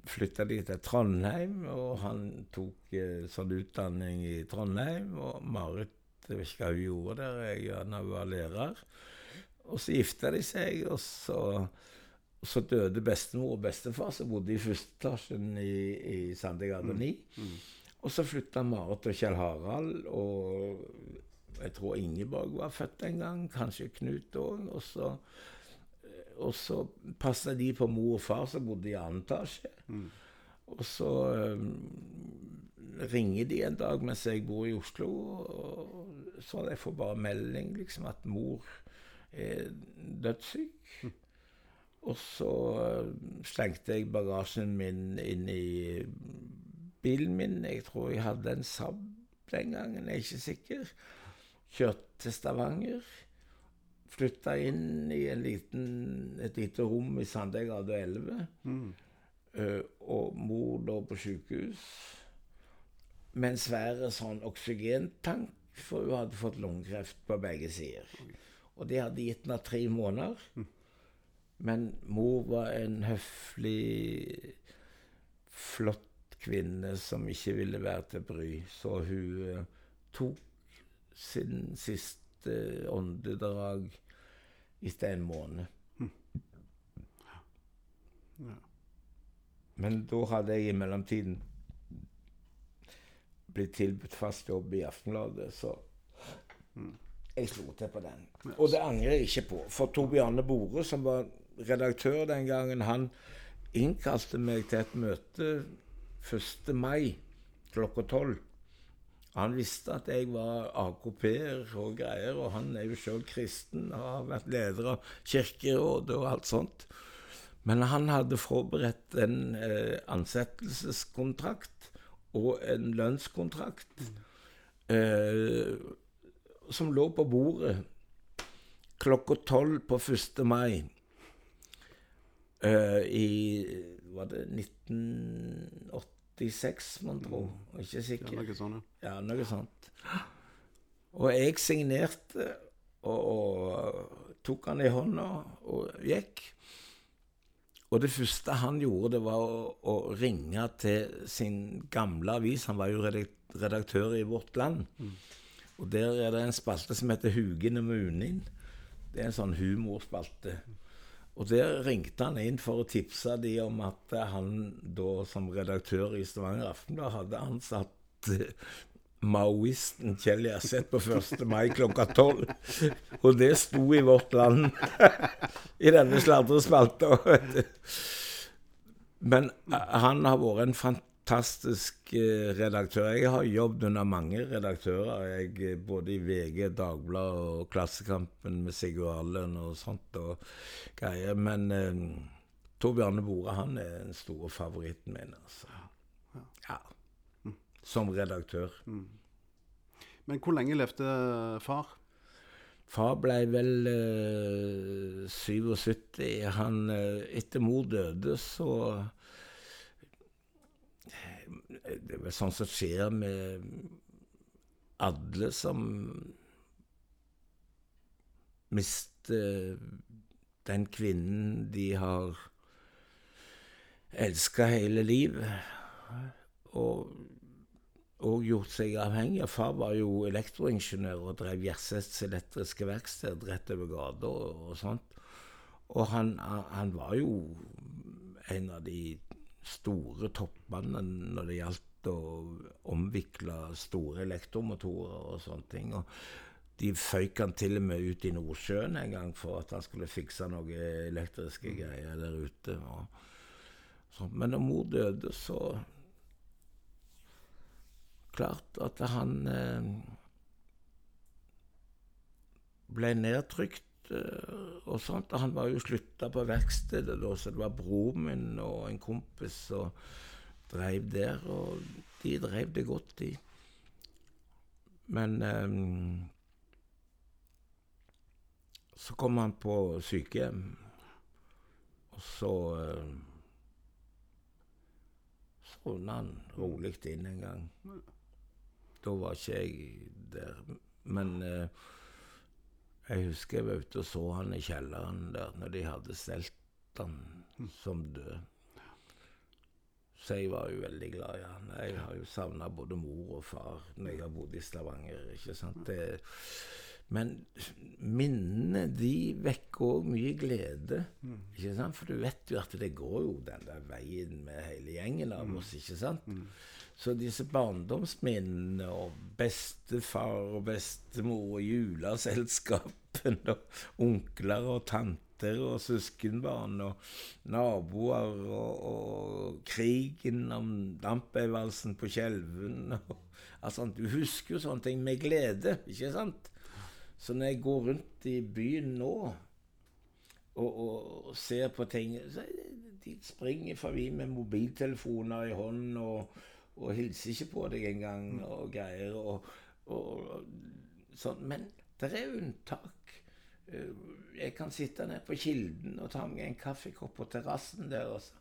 flytta de til Trondheim, og han tok eh, sånn utdanning i Trondheim. Og Marit jeg vet ikke hva hun gjorde der, jeg, han var lærer. Og så gifta de seg, og så, og så døde bestemor og bestefar, som bodde i første etasjen i, i Sandegata 9. Mm. Mm. Og så flytta Marit og Kjell Harald, og jeg tror Ingeborg var født en gang, kanskje Knut òg. Og så og så passa de på mor og far som bodde i annen etasje. Mm. Og så um, ringer de en dag mens jeg bor i Oslo, og så jeg får bare melding liksom at mor er dødssyk. Mm. Og så uh, slengte jeg bagasjen min inn i bilen min. Jeg tror jeg hadde en Saab den gangen, jeg er ikke sikker. Kjørte til Stavanger flytta inn i liten, et lite rom i Sandegata 11. Mm. Uh, og mor lå på sykehus. med en svær sånn oksygentank, for hun hadde fått lungekreft på begge sider. Og det hadde gitt henne tre måneder. Men mor var en høflig, flott kvinne som ikke ville være til bry. Så hun uh, tok sin siste åndedrag etter en måned. Men da hadde jeg i mellomtiden blitt tilbudt fast jobb i Aftenbladet, så jeg slo til på den. Og det angrer jeg ikke på. For Torbjørne Bore, som var redaktør den gangen, han innkalte meg til et møte 1. mai klokka tolv. Han visste at jeg var AKP-er og greier, og han er jo sjøl kristen og har vært leder av Kirkerådet og alt sånt. Men han hadde forberedt en eh, ansettelseskontrakt og en lønnskontrakt eh, som lå på bordet klokka tolv på 1. mai eh, i Var det 1986, mon tro? Ikke sikker. Ja, noe sånt, ja. Noe sånt. Og jeg signerte og, og tok han i hånda og gikk. Og det første han gjorde, det var å, å ringe til sin gamle avis. Han var jo redaktør i Vårt Land. Og der er det en spalte som heter 'Hugin og Munin. Det er en sånn humorspalte. Og der ringte han inn for å tipse de om at han da som redaktør i Stavanger Aftenblad hadde ansatt eh, maoisten Kjell Gjerseth på 1. mai klokka tolv. Og det sto i Vårt Land i denne sladrespalta. Men eh, han har vært en fantastisk eh, redaktør. Jeg har jobbet under mange redaktører, jeg, eh, både i VG, Dagbladet og Klassekampen med Sigurd Allen og sånt og greier. Men eh, Tor Bjarne Bore han er den store favoritten min. altså. Ja. Som redaktør. Men hvor lenge levde far? Far ble vel eh, 77. Han, eh, etter mor døde, så Det er vel sånn som skjer med alle som mister den kvinnen de har elska hele livet. Og og gjort seg avhengig. Far var jo elektroingeniør og drev Gjerseths elektriske verksted rett over gata og, og sånt. Og han, han var jo en av de store toppene når det gjaldt å omvikle store elektromotorer og sånne ting. Og de føyk han til og med ut i Nordsjøen en gang for at han skulle fikse noen elektriske greier der ute. Og sånt. Men da mor døde, så klart at han eh, ble nedtrykt og sånt. Han var jo slutta på verkstedet da, så det var broren min og en kompis som dreiv der. Og de dreiv det godt, de. Men um, så kom han på sykehjem, og så så sovna han rolig inn en gang. Da var ikke jeg der. Men eh, jeg husker jeg var ute og så han i kjelleren der når de hadde stelt han som død. Så jeg var jo veldig glad i han. Jeg har jo savna både mor og far når jeg har bodd i Stavanger. ikke sant? Det, men minnene de vekker òg mye glede. ikke sant? For du vet jo at det går jo den der veien med hele gjengen av oss. ikke sant? Så disse barndomsminnene og bestefar og bestemor og juleselskapene og onkler og tanter og søskenbarn og naboer og, og krigen om dampeivalsen på Skjelven og alt sånt. Du husker jo sånne ting med glede, ikke sant? Så når jeg går rundt i byen nå og, og ser på ting så De springer forbi med mobiltelefoner i hånden og, og hilser ikke på deg engang og greier. Og, og, sånn. Men det er unntak. Eh, Jeg kan sitte nede på Kilden og ta meg en kaffekopp på terrassen der, og så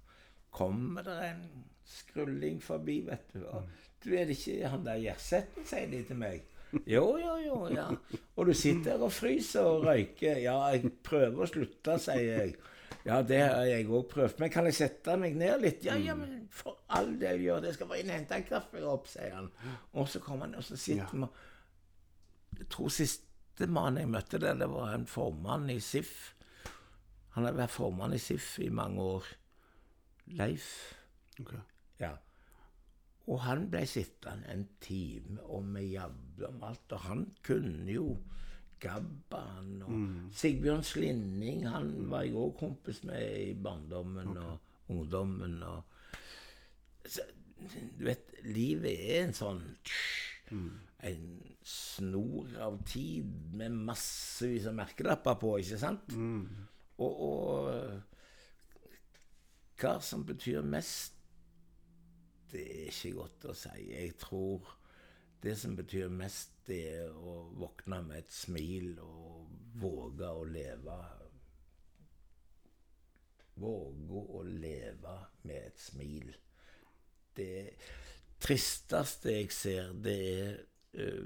kommer det en skrulling forbi, vet du. Og, du er det ikke han der Gjersetten, sier de til meg. Jo, jo, jo, ja. Og du sitter og fryser og røyker. Ja, jeg prøver å slutte, sier jeg. Ja, det har jeg òg prøvd. Men kan jeg sette meg ned litt? Ja, ja, men for all del gjør det. Jeg skal bare inn og hente en kaffekopp, sier han. Og så kommer han, og så sitter vi og Jeg tror siste mann jeg møtte der, det var en formann i SIF. Han har vært formann i SIF i mange år. Leif. Ok. Ja. Og han ble sittende en time, og vi jabla om alt. Og han kunne jo Gabban og Sigbjørn Slinning. Han var jeg òg kompis med i barndommen og ungdommen. og så, Du vet, livet er en sånn En snor av tid med massevis av merkelapper på, ikke sant? Og, og hva som betyr mest det er ikke godt å si. Jeg tror det som betyr mest, det er å våkne med et smil og våge å leve. Våge å leve med et smil. Det tristeste jeg ser, det er eh,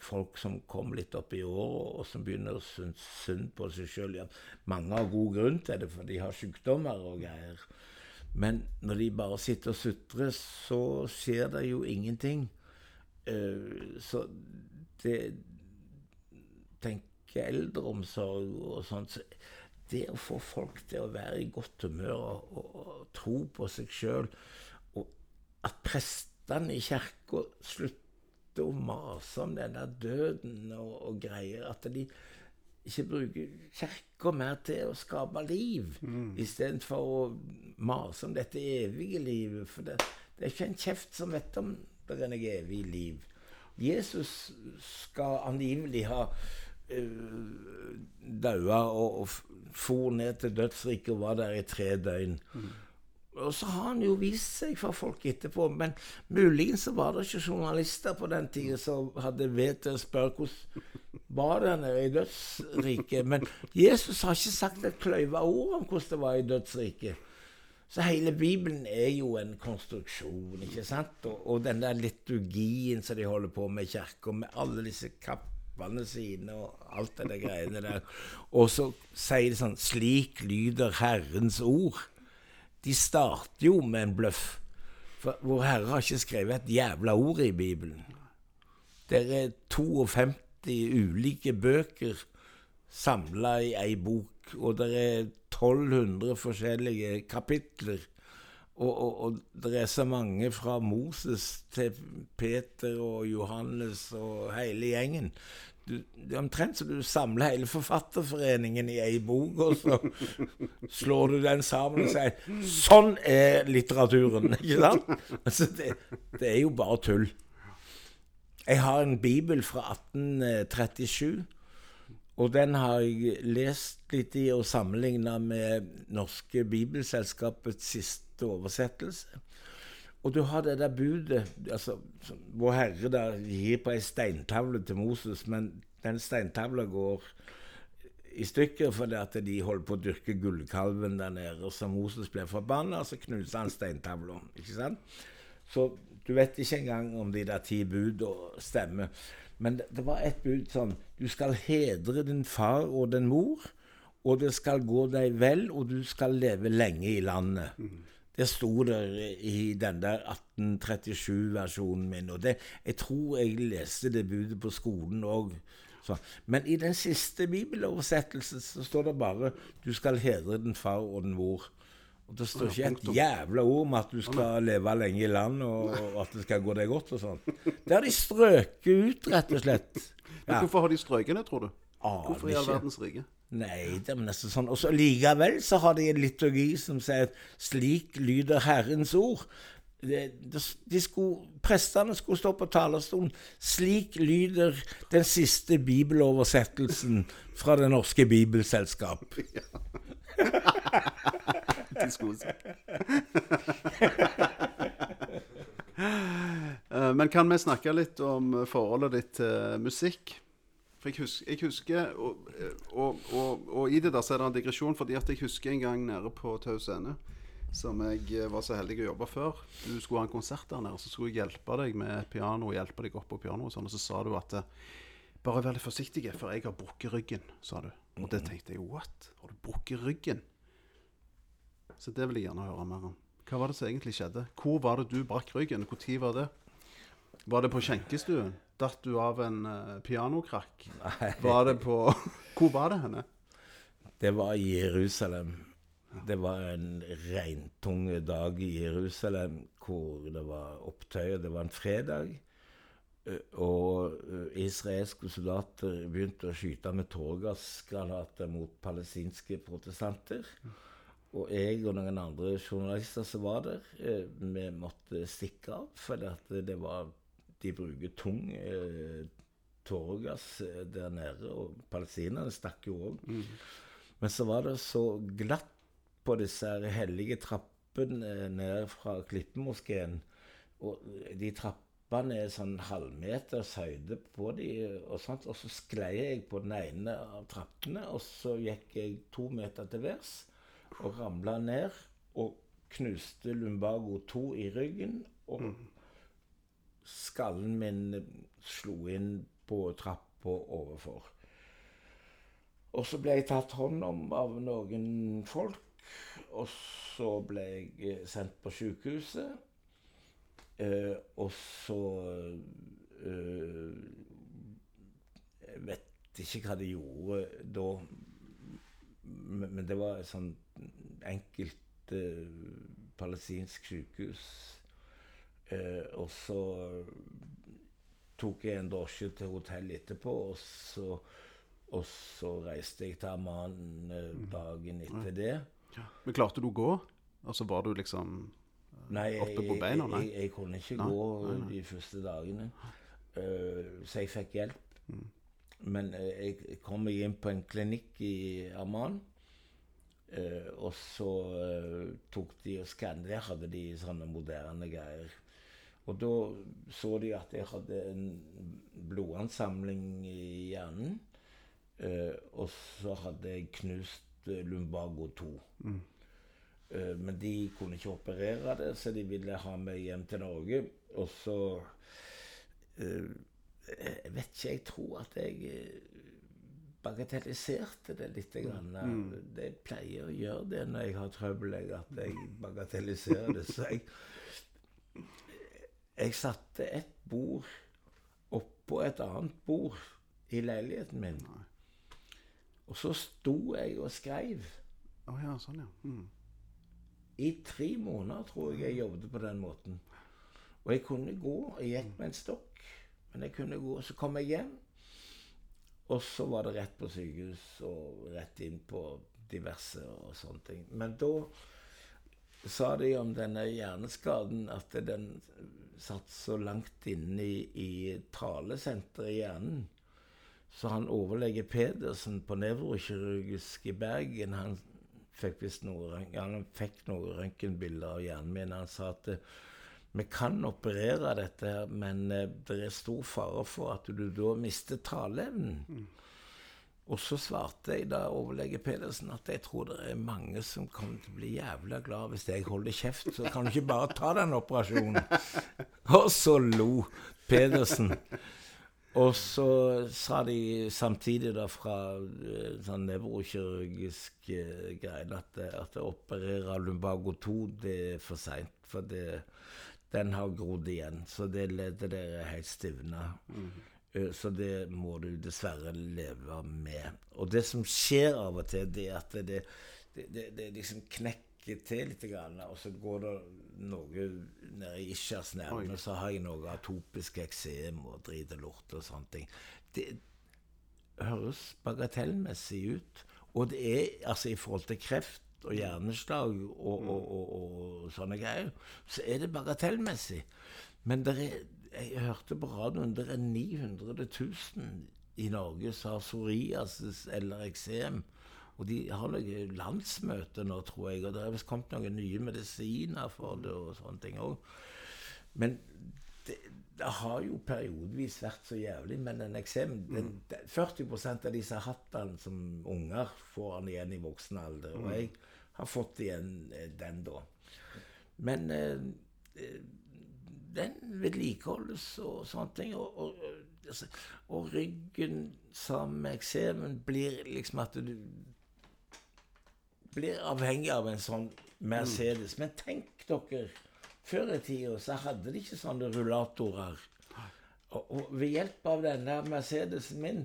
folk som kommer litt opp i året, og som begynner å synes synd på seg sjøl. Ja, mange har god grunn til det, for de har sykdommer og greier. Men når de bare sitter og sutrer, så skjer det jo ingenting. Eh, så det Tenker eldreomsorg og sånt så Det å få folk til å være i godt humør og, og, og tro på seg sjøl, og at prestene i kirka slutter å mase om den der døden og, og greier, at de ikke bruker kirka mer til å skape liv, mm. istedenfor å mase om dette evige livet. For det, det er ikke en kjeft som vet om det er noe evig liv. Jesus skal angivelig ha uh, daua og, og for ned til dødsriket og var der i tre døgn. Mm. Og så har han jo vist seg for folk etterpå. Men muligens så var det ikke journalister på den tida som hadde vett til å spørre hvordan var det nede i dødsriket. Men Jesus har ikke sagt et kløyva ord om hvordan det var i dødsriket. Så hele Bibelen er jo en konstruksjon, ikke sant? Og, og den der liturgien som de holder på med i kirka, med alle disse kappene sine og alt det der greiene der. Og så sier de sånn Slik lyder Herrens ord. De starter jo med en bløff. For Vår Herre har ikke skrevet et jævla ord i Bibelen. Det er 52 ulike bøker samla i ei bok, og det er 1200 forskjellige kapitler. Og, og, og det er så mange fra Moses til Peter og Johannes og hele gjengen. Du, det er omtrent så du samler hele Forfatterforeningen i ei bok, og så slår du den sammen og sier 'Sånn er litteraturen'. Ikke sant? Altså, det, det er jo bare tull. Jeg har en bibel fra 1837. Og den har jeg lest litt i og sammenligna med Norske Bibelselskapets siste oversettelse. Og du har det der budet altså, Vår Herre der gir på ei steintavle til Moses, men den steintavla går i stykker fordi at de holder på å dyrke gullkalven der nede. Og så Moses ble forbanna, så knuser han steintavla. Ikke sant? Så du vet ikke engang om de der ti buda stemmer. Men det, det var et bud sånn Du skal hedre din far og din mor, og det skal gå deg vel, og du skal leve lenge i landet. Mm. Det sto der i den der 1837-versjonen min. Og det, jeg tror jeg leste det budet på skolen òg. Men i den siste bibeloversettelsen så står det bare 'Du skal hedre din far og din mor'. Og Det står ikke et jævla ord om at du skal leve lenge i land, og, og at det skal gå deg godt og sånn. Det har de strøket ut, rett og slett. Ja. Hvorfor har de strøket det, tror du? Aner Hvorfor i all verdens rike? Nei, det er nesten sånn. Og så likevel så har de en liturgi som sier at slik lyder Herrens ord. De, de, de skulle, prestene skulle stå på talerstolen. Slik lyder den siste bibeloversettelsen fra Det norske bibelselskap. De si. Eh, Men kan vi snakke litt om forholdet ditt til musikk? For jeg husker, jeg husker og, og, og, og i det der så er det en digresjon, fordi at jeg husker en gang nede på Tau Scene som jeg eh, var så heldig å jobbe før. Du skulle ha en konsert der nede, så skulle jeg hjelpe deg med piano, hjelpe deg opp på piano og sånn. Og så sa du at eh, bare vær litt forsiktig, for jeg har brukket ryggen, sa du. Og det tenkte jeg, what? Har du brukket ryggen? Så det vil jeg gjerne høre mer om. Hva var det som egentlig skjedde? Hvor var det du brakk ryggen? Når var det? Var det på skjenkestuen? Datt du av en uh, pianokrakk? Nei. Var det på Hvor var det henne? Det var i Jerusalem. Det var en regntung dag i Jerusalem hvor det var opptøyer. Det var en fredag. Eh, Og eh, israelske soldater begynte å skyte med tåregassgranater mot palestinske protestanter. Og jeg og noen andre journalister som var der, eh, vi måtte stikke av. For det var De bruker tung eh, tåregass eh, der nede, og palestinerne stakk jo òg. Men så var det så glatt på disse hellige trappene ned fra Klippemoskeen. Og de trappene er sånn halvmeters høyde på de, og sånt. Og så sklei jeg på den ene av trappene, og så gikk jeg to meter til værs og ramla ned. Og knuste lumbago 2 i ryggen. Og skallen min slo inn på trappa overfor. Og så ble jeg tatt hånd om av noen folk. Og så ble jeg sendt på sykehuset. Eh, og så eh, Jeg vet ikke hva de gjorde da. Men, det var et sånn enkelt eh, palestinsk sykehus. Eh, og så tok jeg en drosje til hotellet etterpå, og så, og så reiste jeg til Amman eh, dagen etter det. Men klarte du å gå? Altså var du liksom Nei, jeg, Oppe på beina, nei? Jeg, jeg, jeg kunne ikke Nei, gå nei, nei. de første dagene. Uh, så jeg fikk hjelp. Mm. Men eh, jeg kom meg inn på en klinikk i Amman. eh, og så eh, tok de og skannet. Der hadde de sånne moderne greier. Og da så de at jeg hadde en blodansamling i hjernen. eh, og så hadde jeg knust lumbago 2. Eh, Men de kunne ikke operere det, så de ville ha meg hjem til Norge. Og så eh, Jeg vet ikke, jeg tror at jeg eh, bagatelliserte det litt. Grann. Jeg pleier å gjøre det når jeg har trøbbel, at jeg bagatelliserer det. Så jeg, jeg satte et bord oppå et annet bord i leiligheten min. Og så sto jeg og skrev. Oh, ja, sånn, ja. Mm. I tre måneder tror jeg jeg jobbet på den måten. Og jeg kunne gå. Jeg gikk med en stokk, men jeg kunne gå. Så kom jeg hjem, og så var det rett på sykehus og rett inn på diverse og sånne ting. Men da sa de om denne hjerneskaden at den satt så langt inne i, i talesenteret i hjernen. Så han overlege Pedersen på nevrokirurgisk i Bergen, han fikk noe, han noen røntgenbilder av hjernen min. Han sa at vi kan operere dette, her, men eh, det er stor fare for at du da mister taleevnen. Og så svarte jeg da overlege Pedersen at jeg tror det er mange som kommer til å bli jævla glad hvis jeg holder kjeft, så kan du ikke bare ta den operasjonen. Og så lo Pedersen. Og så sa de samtidig da fra eh, sånn nevrokirurgisk eh, greie at, at å opererer lumbago 2 det er for seint. For det, den har grodd igjen. Så det leddet der er helt stivna. Mm. Så det må du dessverre leve med. Og det som skjer av og til, det er at det, det, det, det liksom knekker til litt, og så går det noe nede i ischiasnerven, og så har jeg noe atopisk eksem og drit og lort og sånne ting. Det høres bagatellmessig ut. Og det er altså i forhold til kreft og hjerneslag og, og, og, og sånne greier, så er det bagatellmessig. Men er, jeg hørte på radioen det er 900 000 i Norge som har psoriasis eller eksem. Og de har noe landsmøte nå, tror jeg, og det er kommet noen nye medisiner for det og sånne ting òg. Men det, det har jo periodevis vært så jævlig. Men en eksem den, den, 40% av de som har hatt den som unger, får den igjen i voksen alder. Og jeg har fått igjen eh, den da. Men eh, eh, den vedlikeholdes og sånne ting. Og, og, altså, og ryggen sammen med eksemen blir liksom at du blir avhengig av en sånn Mercedes. Men tenk dere, før i tida så hadde de ikke sånne rullatorer. Og, og ved hjelp av denne Mercedesen min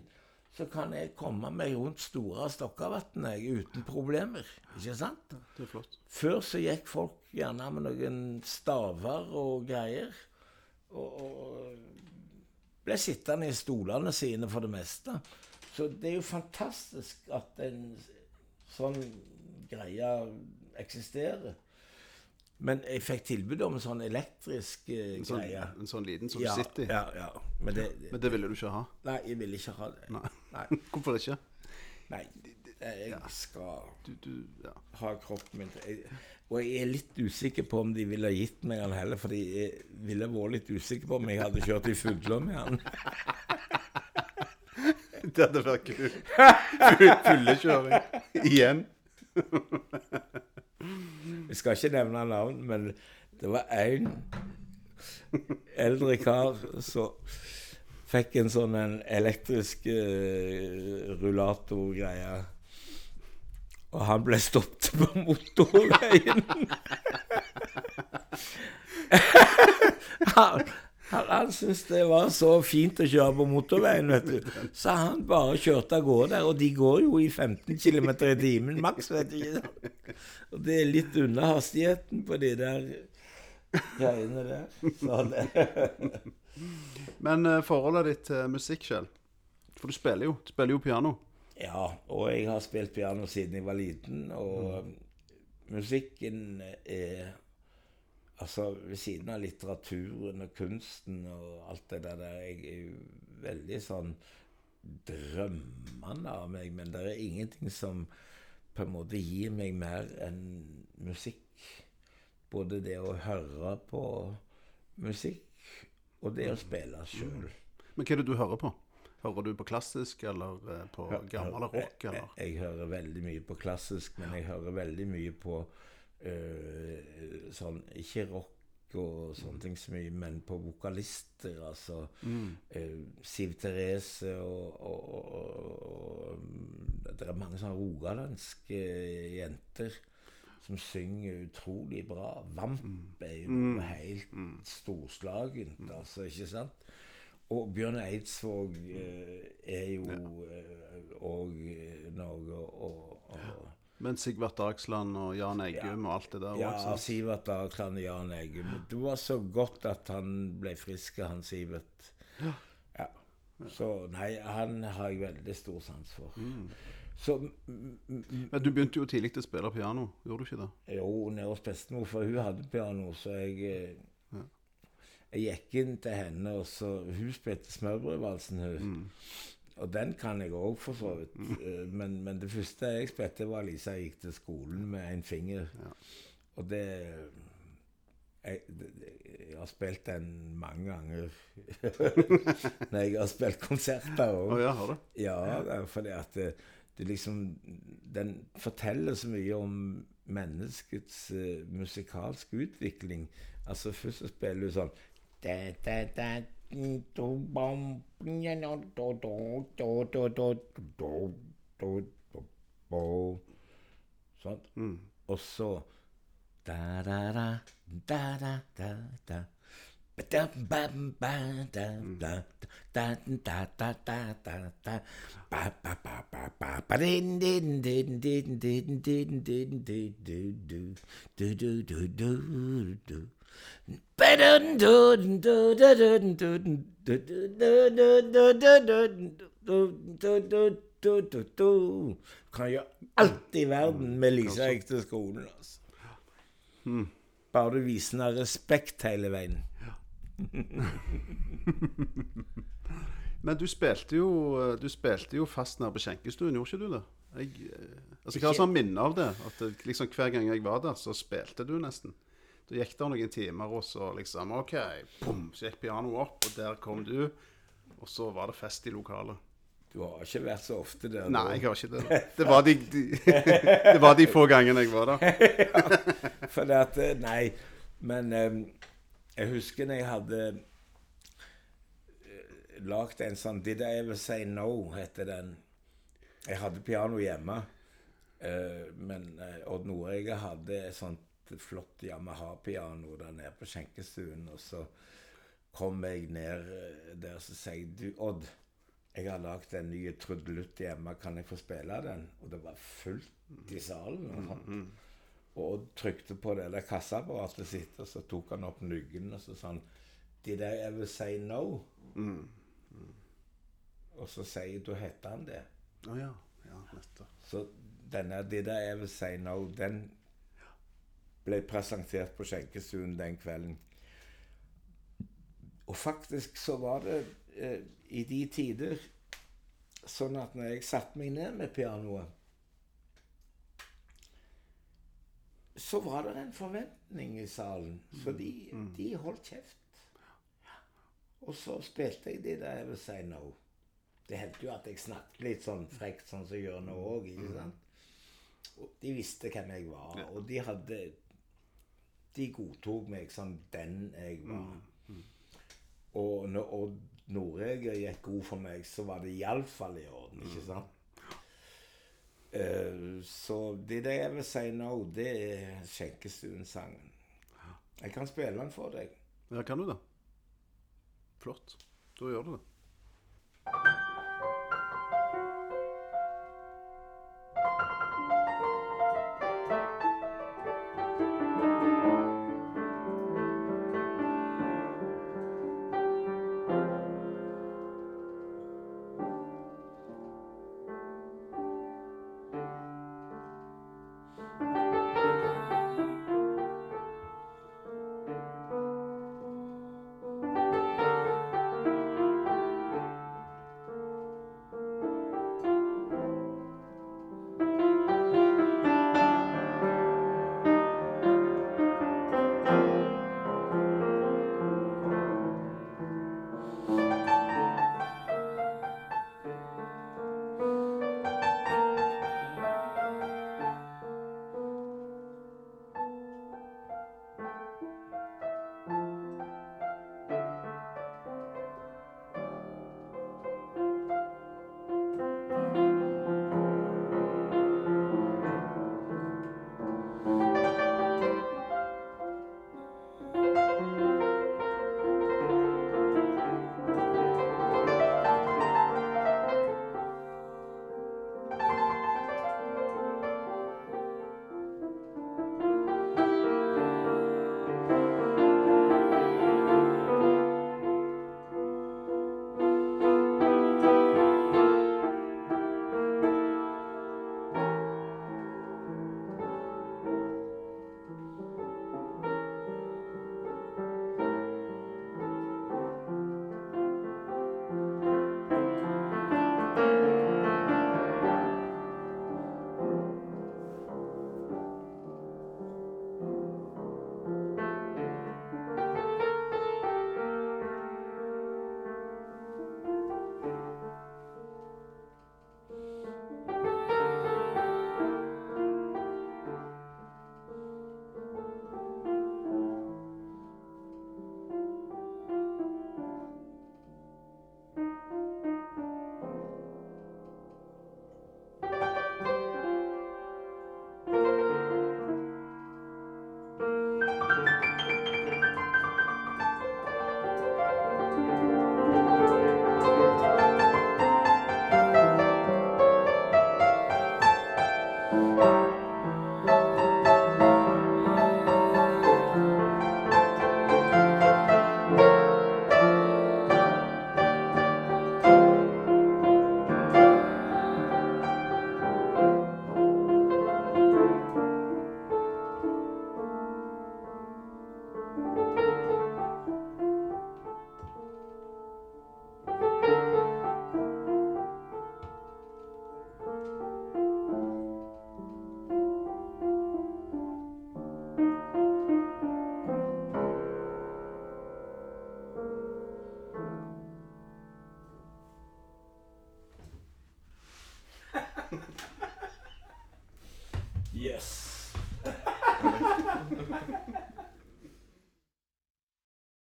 så kan jeg komme meg rundt store Stokkavatn uten problemer. Ikke sant? Det er flott. Før så gikk folk gjerne med noen staver og greier. Og, og ble sittende i stolene sine for det meste. Så det er jo fantastisk at en sånn greie eksisterer. Men jeg fikk tilbud om en sånn elektrisk eh, En sånn, greie. en sånn liten som Ja, du sitter i. ja, ja. Men det, Men det ville du ikke ha? Nei, jeg ville ikke ha det. Nei. Nei. Hvorfor ikke? Nei, jeg skal Du, du, ja. ha kroppen min til Og jeg er litt usikker på om de ville ha gitt meg den heller, fordi jeg ville vært litt usikker på om jeg hadde kjørt i fugler med den. Det hadde vært kult. Full- Fullekjøring. Igjen. Jeg skal ikke nevne navn, men det var én eldre kar som fikk en sånn en elektrisk uh, rullatorgreie. Og han ble stoppet på motorveien. han han, han syntes det var så fint å kjøre på motorveien, vet du. Så han bare kjørte av gårde der. Og de går jo i 15 km i timen maks, vet du. ikke. Og det er litt under hastigheten på de der greiene der. Så det Men eh, forholdet ditt til musikk, Kjell? For du spiller jo. Du spiller jo piano. Ja, og jeg har spilt piano siden jeg var liten, og musikken er Altså, ved siden av litteraturen og kunsten og alt det der jeg er jo veldig sånn drømmende av meg, men det er ingenting som på en måte gir meg mer enn musikk. Både det å høre på musikk og det å spille sjøl. Men hva er det du hører på? Hører du på klassisk, eller eh, på gammel rock, eller? Jeg, jeg hører veldig mye på klassisk, men jeg hører veldig mye på øh, sånn Ikke rock og sånne ting så mye, men på vokalister. Altså øh, Siv Therese og, og, og, og Det er mange sånne rogalandske jenter som synger utrolig bra. Vamp er jo helt storslagent, altså, ikke sant? Og Bjørn Eidsvåg eh, er jo òg noe å Men Sigvart Dagsland og Jan Eggum og alt det der Ja, også. Sivert Dagsland og Jan Eggum. Det var så godt at han ble frisk, han Sivert. Ja. Så nei, han har jeg veldig stor sans for. Mm, mm, Men du begynte jo tidlig å spille piano, gjorde du ikke det? Jo, nede hos bestemor, for hun hadde piano, så jeg ja. Jeg gikk inn til henne, og så Hun spilte Smørbrødvalsen, hun. Og den kan jeg òg, for så vidt. Eh, Men, men det første jeg spilte, var Lisa gikk til skolen med en finger. Og det jeg, jeg har spilt den mange ganger når jeg har spilt konserter òg. Oh, ja, har du? Ja, fordi at det liksom, den forteller så mye om menneskets uh, musikalske utvikling. Altså Først så spiller du sånn Sånn. Mm. Og så da, da, da, da, da, da. Kan gjøre alt i verden med Lisa gikk til skolen, altså. Bare du viser henne respekt hele veien. Men du spilte jo, du spilte jo fast nede på skjenkestuen, gjorde ikke du det? Jeg, eh, altså, jeg har sånn minne av det. At liksom Hver gang jeg var der, så spilte du nesten. Da gikk det noen timer, og så liksom OK, boom, så gikk pianoet opp, og der kom du. Og så var det fest i lokalet. Du har ikke vært så ofte der? Nei, jeg har ikke det. Det var de, de, det var de få gangene jeg var der. For det at eh, Nei. Men eh, jeg husker når jeg hadde eh, lagd en sånn Did I Ever Say No, heter den. Jeg hadde piano hjemme. eh, men eh, Odd Nordegge hadde et sånt flott Yamaha-piano der nede på skjenkestuen. Og så kom jeg ned der og så sa jeg du, Odd, jeg har lagd en ny trudelutt hjemme, kan jeg få spille den? Og det var fullt i salen. og sånt. Og trykte på det der kassaapparatet sitt, og så tok han opp nuggen og så sa han Did I ever say no? Og så sier da heter han det. Å ja. ja, nettopp. Så denne Did I ever say no, den ble presentert på skjenkestuen den kvelden. Og faktisk så var det eh, i de tider sånn at når jeg satte meg ned med pianoet, så var det en forventning i salen. Så de, de holdt kjeft. Og så spilte jeg de der Ever Say No. Det hendte jo at jeg snakket litt sånn frekt, sånn som jeg gjør nå òg. sant? De visste hvem jeg var, og de hadde De godtok meg som den jeg var. Og når Odd Nordreger gikk god for meg, så var det iallfall i orden, ikke sant? Eh, så det det jeg vil si nå, det er Skjenkestuen-sangen. Jeg kan spille den for deg. Ja, kan du det? Flott. Da gjør du det. Yes.